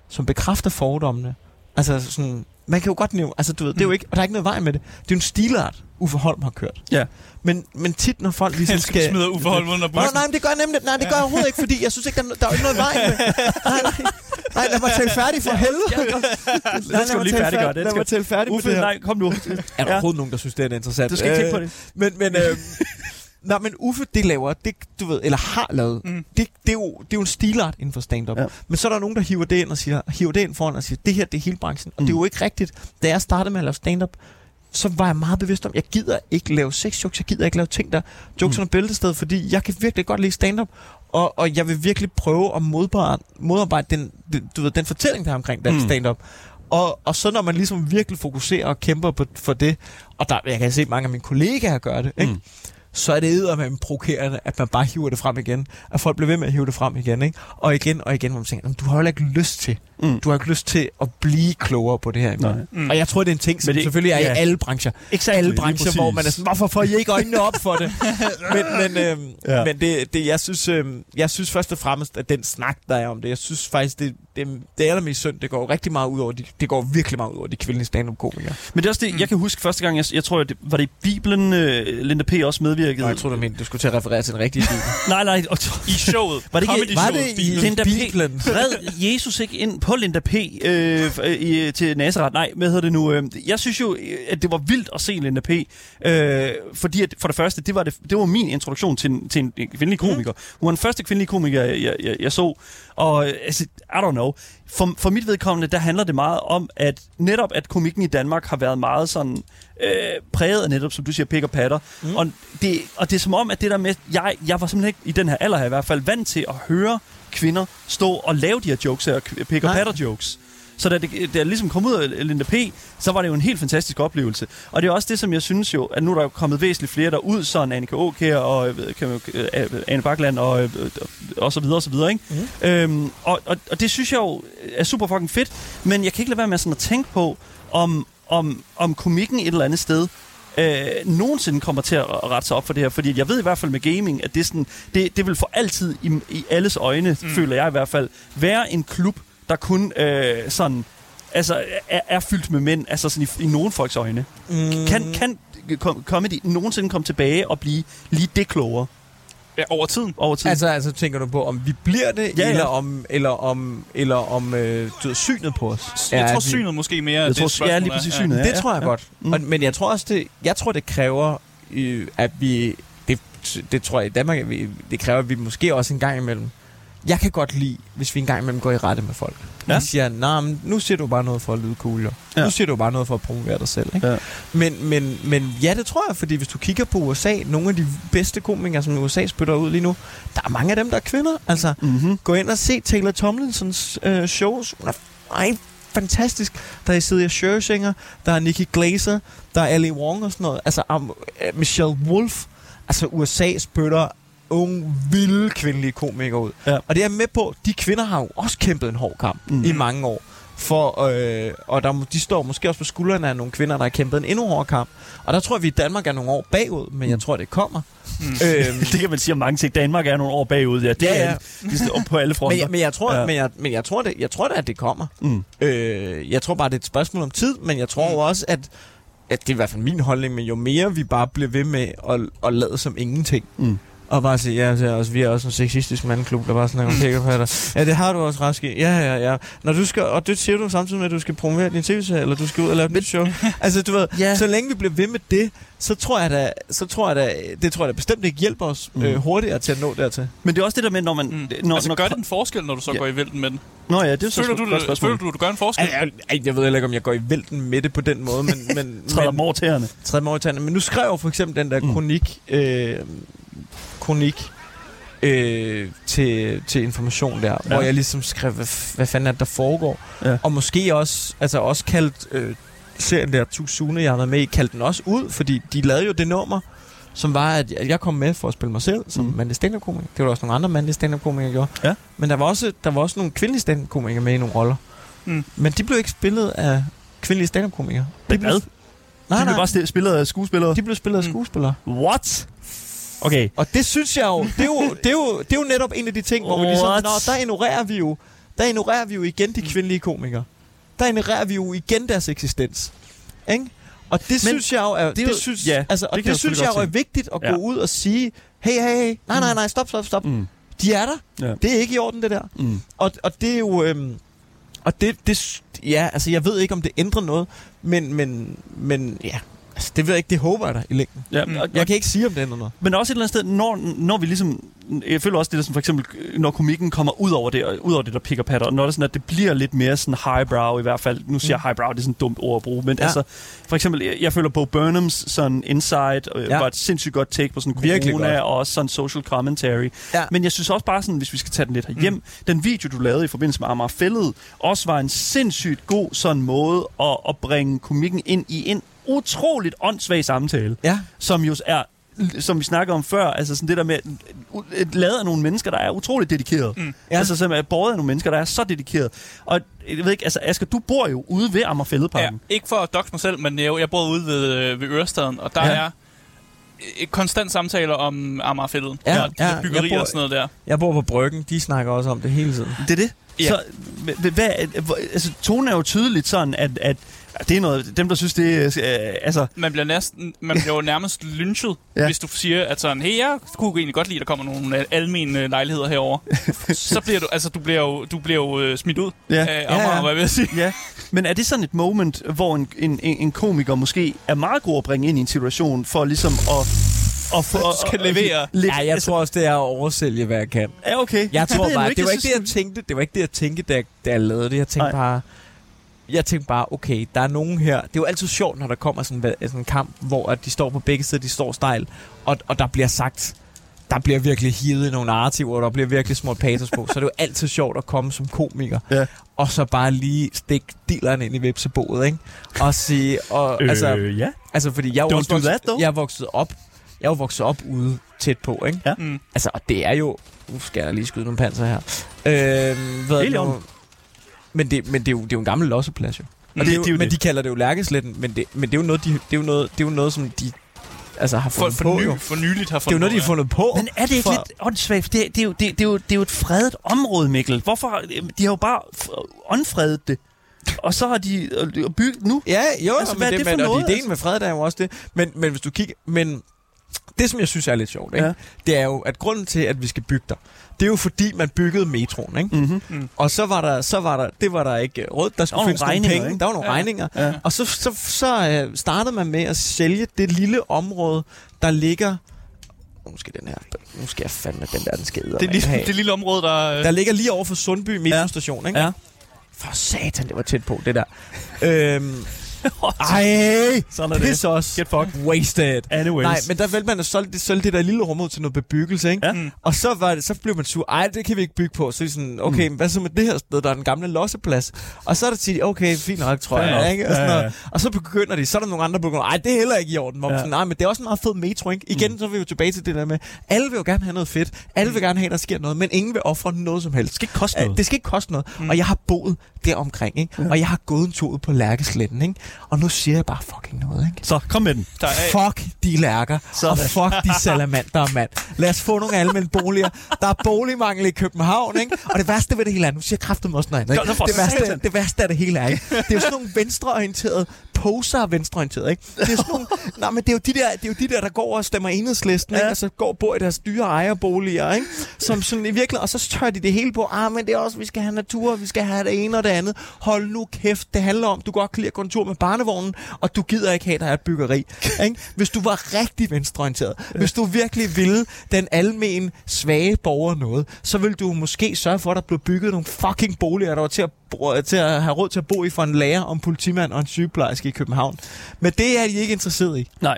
som bekræfter fordommene. Altså sådan, man kan jo godt nævne, altså du ved, det er jo ikke, og der er ikke noget vej med det. Det er jo en stilart, Uffe Holm har kørt. Ja. Men, men tit, når folk ligesom Jeg skal skal... smide Uffe Holm under bussen. nej, men det gør jeg nemlig. Nej, det gør jeg overhovedet ikke, fordi jeg synes ikke, der, er der er jo ikke noget vej med. Nej, nej, nej, lad mig tale færdig for helvede. Det skal du lige færdiggøre. Det Lad mig tale færdig med Uffe, det her. nej, kom nu. Er der Ja. overhovedet nogen, der synes, det er interessant? Du skal ikke kigge på Øh, det. Men, men, øh, nej, men Uffe, det laver, det, du ved, eller har lavet, Mm. mm. det, det, er jo, det er jo en stilart inden for stand-up. Ja. Men så er der nogen, der hiver det ind og siger, hiver det ind foran og siger, det her, det er hele branchen. Og Mm. det er jo ikke rigtigt. Da jeg startede med at lave stand-up, så var jeg meget bevidst om, jeg gider ikke lave sex jokes, jeg gider ikke lave ting, der jokes Mm. under bæltestedet, fordi jeg kan virkelig godt lide stand-up, og, og jeg vil virkelig prøve at modarbejde, modarbejde den, den, du ved, den fortælling, der er omkring Mm. mm. stand-up. Og, og så når man ligesom virkelig fokuserer og kæmper på, for det, og der, jeg kan se mange af mine kollegaer gøre det, ikke? Mm så er det eddermame provokerende, at man bare hiver det frem igen. At folk bliver ved med at hive det frem igen, ikke? Og igen og igen, hvor man tænker, du har jo ikke lyst til. Mm. Du har ikke lyst til at blive klogere på det her. Nej. Mm. Og jeg tror, det er en ting, som det- selvfølgelig er ja. i alle brancher. Exakt. Alle brancher, hvor man er sådan, hvorfor får I ikke øjnene op for det? men men, øhm, Ja. men det, det, jeg, synes, øhm, jeg synes først og fremmest, at den snak, der er om det, jeg synes faktisk, det, det, det er allermest synd. Det går rigtig meget ud over de, det går virkelig meget ud over de kvindelige stand-up-komikere. Men det er også det, jeg kan huske første gang, jeg, jeg tror, det, var det i Bibelen, øh, Linda P. også medvirkede? Nå, jeg tror, du mente, du skulle til at referere til den rigtige film. Nej, nej. Og, I showet. Var det ikke- Var showet, det i Bibelen. Linda P. Red Jesus ikke ind på Linda P. Øh, f- i, til Nazareth? Nej, hvad hedder det nu? Øh, jeg synes jo, at det var vildt at se Linda P. Øh, fordi at, for det første, det var, det, det var min introduktion til en, til en kvindelig komiker. Hun var den første kvindelige komiker, jeg, jeg, jeg, jeg så. Og øh, altså, I don't know. For, for mit vedkommende, der handler det meget om, at netop at komikken i Danmark har været meget sådan øh, præget af netop, som du siger, pik og patter. Mm. Og, det, og det er som om, at det der med, jeg, jeg var simpelthen ikke, i den her alder her i hvert fald, vant til at høre kvinder stå og lave de her jokes her, og Nej. patter jokes. Så da det, da ligesom kom ud af Linda P., så var det jo en helt fantastisk oplevelse. Og det er også det, som jeg synes jo, at nu er der jo kommet væsentligt flere derud, sådan Annika Åkær og øh, kan man øh, Anne Bakland og, øh, og så videre og så videre, ikke? Mm. Øhm, og, og, og det synes jeg jo er super fucking fedt, men jeg kan ikke lade være med sådan at tænke på, om, om, om komikken et eller andet sted øh, nogensinde kommer til at rette sig op for det her. Fordi jeg ved i hvert fald med gaming, at det, sådan, det, det vil for altid i, i alles øjne, mm. føler jeg i hvert fald, være en klub, der kun øh, sådan altså, er, er fyldt med mænd, altså sådan i, i nogen folks øjne. Mm. Kan, kan com- comedy nogensinde komme tilbage og blive lige det klogere Ja, over tiden. over tid? Altså, altså tænker du på, om vi bliver det, Ja, ja. eller om, eller om, eller om øh, du ved, synet på os? Jeg er, tror vi- synet måske mere jeg det tror, spørgsmål ja, lige er. præcis Ja. synet. Det ja, tror jeg ja. godt. Mm. Og, men jeg tror også, det, jeg tror, det kræver, øh, at vi... Det, det tror jeg i Danmark, at vi, det kræver, at vi måske også en gang imellem... Jeg kan godt lide, hvis vi en gang imellem går i rette med folk. Ja. Vi siger, nej, men nu siger du bare noget for at lyde cool, jo. Ja. Nu siger du bare noget for at promovere dig selv, ikke? Ja. Men, men, men ja, det tror jeg, fordi hvis du kigger på USA, nogle af de bedste komikere, som USA spytter ud lige nu, der er mange af dem, der er kvinder. Altså, Mm-hmm. Gå ind og se Taylor Tomlinsons øh, shows. Hun er ej, fantastisk. Der er Celia Scherzinger, der er Nikki Glaser, der er Ali Wong og sådan noget. Altså um, Michelle Wolf. Altså USA spytter unge, vilde kvindelige komikere ud. Ja. Og det er med på, de kvinder har jo også kæmpet en hård kamp Mm. mm. i mange år. For, øh, og der, må- de står måske også på skuldrene af nogle kvinder, der har kæmpet en endnu hårdere kamp. Og der tror jeg, vi i Danmark er nogle år bagud, men jeg tror, det kommer. Mm. øhm, Det kan man sige om mange ting. Danmark er nogle år bagud. Ja, det Ja, ja, er de står på alle fronter. Men, jeg, men jeg tror, ja. men jeg, men jeg tror det, jeg tror da, at det kommer. Mm. Øh, jeg tror bare, det er et spørgsmål om tid, men jeg tror mm. også, at, at det er i hvert fald min holdning, men jo mere vi bare bliver ved med at, at lade som ingenting, Mm. Og bare sige, ja, det er også, vi er også en sexistisk mandklub, der bare snakker om pækkerpatter. Ja, det har du også, Raske. Ja, ja, ja. Når du skal, og det siger du samtidig med, at du skal promovere din tv-serie, eller du skal ud og lave et nyt show. altså, du ved, Ja. så længe vi bliver ved med det, så tror jeg da, så tror jeg da, det tror jeg da bestemt ikke hjælper os Mm. øh, hurtigere til at nå dertil. Men det er også det der med, når man... Mm. Når, altså, når, gør det en forskel, når du så Ja. går i vælten med den? Nå ja, det er så Føler et du, godt det, spørgsmål. føler du, du gør en forskel? Ej, jeg, ej, jeg ved heller ikke, om jeg går i vælten med det på den måde, men... men Træder tæerne. træder tæerne. Men nu skrev jeg for eksempel den der Mm. mm. kronik, øh, kronik øh, til, til information der, ja. hvor jeg ligesom skrev, hvad, hvad fanden er det, der foregår. Ja. Og måske også, altså også kaldt øh, serien der, Tuxune, jeg har været med i, kaldte den også ud, fordi de lavede jo det nummer, som var, at jeg- jeg kom med for at spille mig selv som Mm. mandlig stand-up-komiker. Det var også nogle andre mandlige stand-up-komikere, gjorde. Ja. Men der var, også, der var også nogle kvindelige stand-up-komikere med i nogle roller. Mm. Men de blev ikke spillet af kvindelige stand-up-komikere. De blev, nej, de blev nej, bare spillet af skuespillere. de blev spillet af Mm. skuespillere. What? Okay. Og det synes jeg jo, det er jo, det er jo, det er jo netop en af de ting, hvor vi ligesom, What? Nå, der ignorerer vi jo, der ignorerer vi jo igen de kvindelige komikere. Der ignorerer vi jo igen deres eksistens. Ikke? Og det Men synes jeg jo er, det det, jo- synes, ja, altså, og det det, synes jeg jo er vigtigt at Ja. gå ud og sige, hey, hey, hey, nej, nej, nej, stop, stop, stop. Mm. De er der. Ja. Det er ikke i orden, det der. Mm. Og, og det er jo... Øhm, og det, det... Ja, altså, jeg ved ikke, om det ændrer noget, men, men, men ja, altså, det ved jeg ikke, det håber jeg da i længden. Ja, Mm. og, Jeg kan ikke sige, om det ændrer noget. Men også et eller andet sted, når, når vi ligesom... Jeg føler også det der som for eksempel, når komikken kommer ud over det, og ud over det der pick patter, og når det sådan, at det bliver lidt mere sådan highbrow i hvert fald. Nu siger jeg highbrow, det er sådan et dumt ord at bruge, men ja. Altså, for eksempel, jeg, jeg føler Bo Burnhams sådan insight øh, ja. Var et sindssygt godt take på sådan Virkelig corona, godt. og også sådan social commentary. Ja. Men jeg synes også bare sådan, hvis vi skal tage den lidt herhjem, mm. den video, du lavede i forbindelse med Amager Fælled, også var en sindssygt god sådan måde at, at bringe komikken ind i en utroligt åndssvag samtale Ja. som jo er som vi snakkede om før, altså sådan det der med et lavet af nogle mennesker, der er utroligt dedikeret. Mm. Ja. Altså som er båret af nogle mennesker, der er så dedikeret. Og jeg ved ikke, altså Asger, du bor jo ude ved Ja, Amagerfældeparken. ikke for at doxe mig selv, men jeg, jeg bor ude ved, øh, ved Ørestaden, og der Ja. ja. er konstant samtaler om Amagerfældet. Ja, og de ja, byggerier jeg bor- og sådan noget der. Jeg bor på Bryggen. De snakker også om det hele tiden. Det er det. Ja. Så hvad, altså, tonen er jo tydeligt sådan, at, at det er noget, dem der synes, det er, øh, altså, Man bliver, næsten, man bliver jo nærmest lynchet, Ja. hvis du siger, at sådan, hey, jeg kunne egentlig godt lide, at der kommer nogle øh, almene lejligheder herover. så bliver du, altså, du bliver jo, du bliver jo øh, smidt ud Ja. af Ja, Amager, ja. hvad vil jeg sige. ja. Men er det sådan et moment, hvor en, en, en en komiker måske er meget god at bringe ind i en situation, for ligesom at... at få, at, Skal levere. Lidt, Ja, jeg tror også, det er at oversælge, hvad jeg kan. Ja, okay. Jeg Det tror bare, det var ikke det, jeg tænkte. Det var ikke det, jeg tænkte, da jeg, da jeg lavede det. Jeg tænkte Nej. bare... Jeg tænkte bare, okay, der er nogen her... Det er jo altid sjovt, når der kommer sådan, en- sådan en kamp, hvor at de står på begge sider, de står stejl, og, og der bliver sagt... der bliver virkelig hivet nogle narrativer, og der bliver virkelig små patos på, så er det jo altid sjovt at komme som komiker, Ja. og så bare lige stikke dilleren ind i vipseboet, ikke? Og sige, og, Øh, altså, ja. altså, fordi jeg er, vokset, that, though. jeg er vokset op, jeg er vokset op ude tæt på, ikke? Ja. Mm. Altså, og det er jo... Nu skal jeg lige skyde nogle panser her. Øh, hvad er Helt i det nu? orden. Men, det, men det, er jo, det er jo en gammel losseplads, jo. Og det- det, er jo, det er jo men det. de kalder det jo Lærkesletten, men det, men det er jo noget, de, det er jo noget, det er jo noget som de altså, har For, fundet for, på, ny, jo. for nyligt har Det er jo noget, de har fundet på. Men er det ikke for, lidt åndssvagt? For Det, det, er jo, det, det, er jo, det er jo et fredet område, Mikkel. Hvorfor? De har jo bare åndfredet det. Og så har de øh, bygget nu. Ja, jo, Altså, altså, hvad er men det det, for men, og noget, ideen altså? med fred, der er jo også det. Men, men hvis du kigger... Men det, som jeg synes er lidt sjovt, ikke? Ja. Ja. det er jo, at grunden til, at vi skal bygge der, det er jo fordi, man byggede metroen, ikke? Mm-hmm. Og så var der, så var der, det var der ikke råd. Der Der skulle var findes nogle penge. ikke? Der var nogle Ja. ja. regninger. Ja. Og så, så, så øh, startede man med at sælge det lille område, der ligger... Nu skal den her... Nu skal jeg fandme den der, den skal Det, lille, det lille område, der... øh, Der ligger lige over for Sundby metrostation, ikke? Ja. For satan, det var tæt på, det der. øhm, ej, Sådan er det. piss os. Get fucked. Wasted. Anyways. Nej, men der valgte man at solgte, solgte det der lille rum ud til noget bebyggelse, ikke? Ja. Mm. Og så, var det, så blev man sur. Ej, det kan vi ikke bygge på. Så er sådan, okay, mm. hvad så med det her sted? Der er den gamle losseplads. Og så er der til, okay, fint nok, tror jeg. nok. Ikke? Og, sådan Ja, ja, noget. og så begynder de, så er der nogle andre, der begynder, ej, det er heller ikke i orden. Hvor man Ja. sådan, nej, men det er også en meget fed metro, ikke? Igen, så er vi jo tilbage til det der med, alle vil jo gerne have noget fedt. Alle vil gerne have, at der sker noget, men ingen vil ofre noget som helst. Det skal ikke koste noget. Det skal ikke koste noget. Mm. Og jeg har boet der omkring, ikke? Ja. Og jeg har gået en tur ud på Lærkesletten, ikke? Og nu siger jeg bare fucking noget, ikke? Så kom med den. der er, Fuck de lærker, Sådan. og fuck de salamander, mand. Lad os få nogle almindelige boliger. Der er boligmangel i København, ikke? Og det værste ved det hele er, nu siger jeg kraftigt også noget andet, ikke? Det værste, det værste af det hele er, ikke? Det er jo sådan nogle venstreorienterede poser venstreorienterede, ikke? Det er sådan nogle, nej, men det er jo de der, det er jo de der, der går og stemmer enhedslisten, ikke? Ja. Og så går og bor i deres dyre ejerboliger, ikke? Som sådan i virkeligheden, og så tør de det hele på, ah, men det er også, vi skal have natur, vi skal have det ene og det andet. Hold nu kæft, det handler om, du godt kan lide at gå en tur med barnevognen, og du gider ikke have, at der er et byggeri. Ikke? Hvis du var rigtig venstreorienteret, hvis du virkelig ville den almen svage borger noget, så ville du måske sørge for, at der blev bygget nogle fucking boliger, der var til at, bro- til at have råd til at bo i for en lærer, om politimand og en sygeplejerske i København. Men det er de ikke interesseret i. Nej.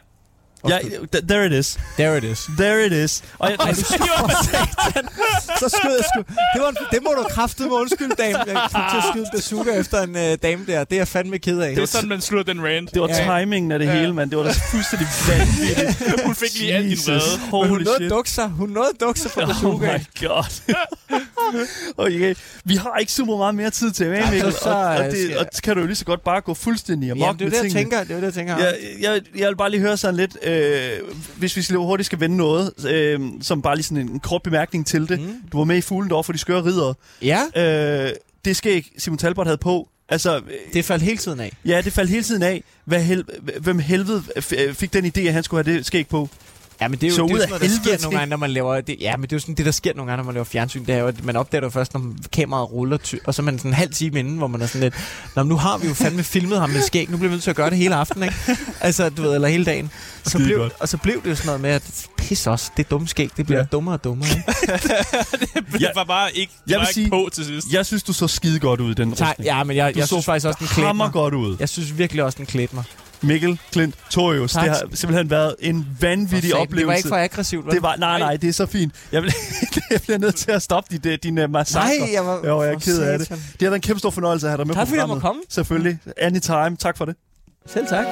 Ja, th- there it is. There it is. There it is. Og jeg, Ej, du så skød jeg sgu. Det, var en, det må du kraftedeme med undskyld, dame. Jeg kom til at skyde bazooka efter en øh, dame der. Det er jeg fandme ked af. det er sådan, man slutter den rant. det var Ja. timingen af det Ja. hele, mand. Det var da fuldstændig vanvittigt. Hun fik lige alt din vrede. Men hun Holy nåede sig. Hun nåede sig på Oh bazooka. my god. okay, vi har ikke super meget mere tid til, Ej, Mikkel, så- så, og, og, det, og kan du jo lige så godt bare gå fuldstændig amok Jamen, det er det, jeg tænker. Det er det, jeg tænker. Jeg, jeg, jeg vil bare lige høre sådan lidt, øh, hvis vi lige hurtigt skal vende noget, øh, som bare lige sådan en, en kort bemærkning til det. Mm. Du var med i Fuglen for de skøre ridere. Ja, Øh, det skal ikke Simon Talbot havde på. Altså, øh, det faldt hele tiden af. ja, det faldt hele tiden af. Hvad hel, hvem helvede f- fik den idé, at han skulle have det skæg på? Ja, men det er jo, Så det er jo sådan noget, der sker nogle gange, når man laver... Det, ja, men det er jo sådan det, der sker nogle gange, når man laver fjernsyn. Det er jo, at man opdager det jo først, når kameraet ruller, ty- og så er man sådan en halv time inden, hvor man er sådan lidt... Nå, men nu har vi jo fandme filmet ham med skæg. Nu bliver vi nødt til at gøre det hele aftenen, ikke? Altså, du ved, eller hele dagen. Og så, blev, og så blev det jo sådan noget med, at pis os, det er dumme skæg. Det bliver Ja. dummere og dummere, ikke? Det Ja. var bare ikke, Jeg var vil ikke sige- på til sidst. Jeg synes, du så skide godt ud i den rustning. ja, men jeg, Du jeg så synes faktisk også, den klædte mig. godt ud. Jeg synes virkelig også, den klædte mig. Mikkel Klint Torius, Tak. det har simpelthen været en vanvittig satan, oplevelse. Det var ikke for aggressivt, vel? Det var, nej, nej, det er så fint. Jeg, vil, jeg bliver nødt til at stoppe dit, din uh, massakre. Nej, jeg var... Jo, jeg er ked af det. Det har været en kæmpe stor fornøjelse at have dig med Tak på fordi jeg programmet. måtte komme. Selvfølgelig. Anytime. Tak for det. Selv tak.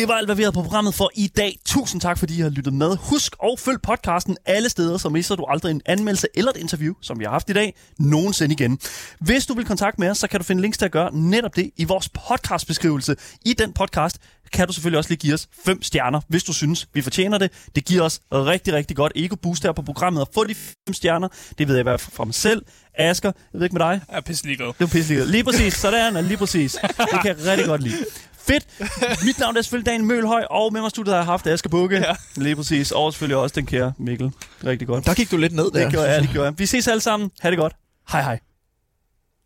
Det var alt, hvad vi havde på programmet for i dag. Tusind tak, fordi I har lyttet med. Husk at følg podcasten alle steder, så misser du aldrig en anmeldelse eller et interview, som vi har haft i dag, nogensinde igen. Hvis du vil kontakte med os, så kan du finde links til at gøre netop det i vores podcastbeskrivelse. I den podcast kan du selvfølgelig også lige give os fem stjerner, hvis du synes, vi fortjener det. Det giver os rigtig, rigtig godt ego-boost her på programmet at få de fem stjerner. Det ved jeg i hvert fald fra mig selv. Asger, jeg ved ikke med dig. Jeg er pisse ligeglad. Det var pisselig Lige præcis, sådan er lige præcis. Det kan jeg rigtig godt lide. Fedt. Mit navn er selvfølgelig Daniel Mølhøj, og med mig studiet har jeg haft Asger Bukke. Ja. Lige præcis. Og selvfølgelig også den kære Mikkel. Rigtig godt. Der gik du lidt ned der. Det gjorde jeg, det gjorde jeg. Vi ses alle sammen. Ha' det godt. Hej hej.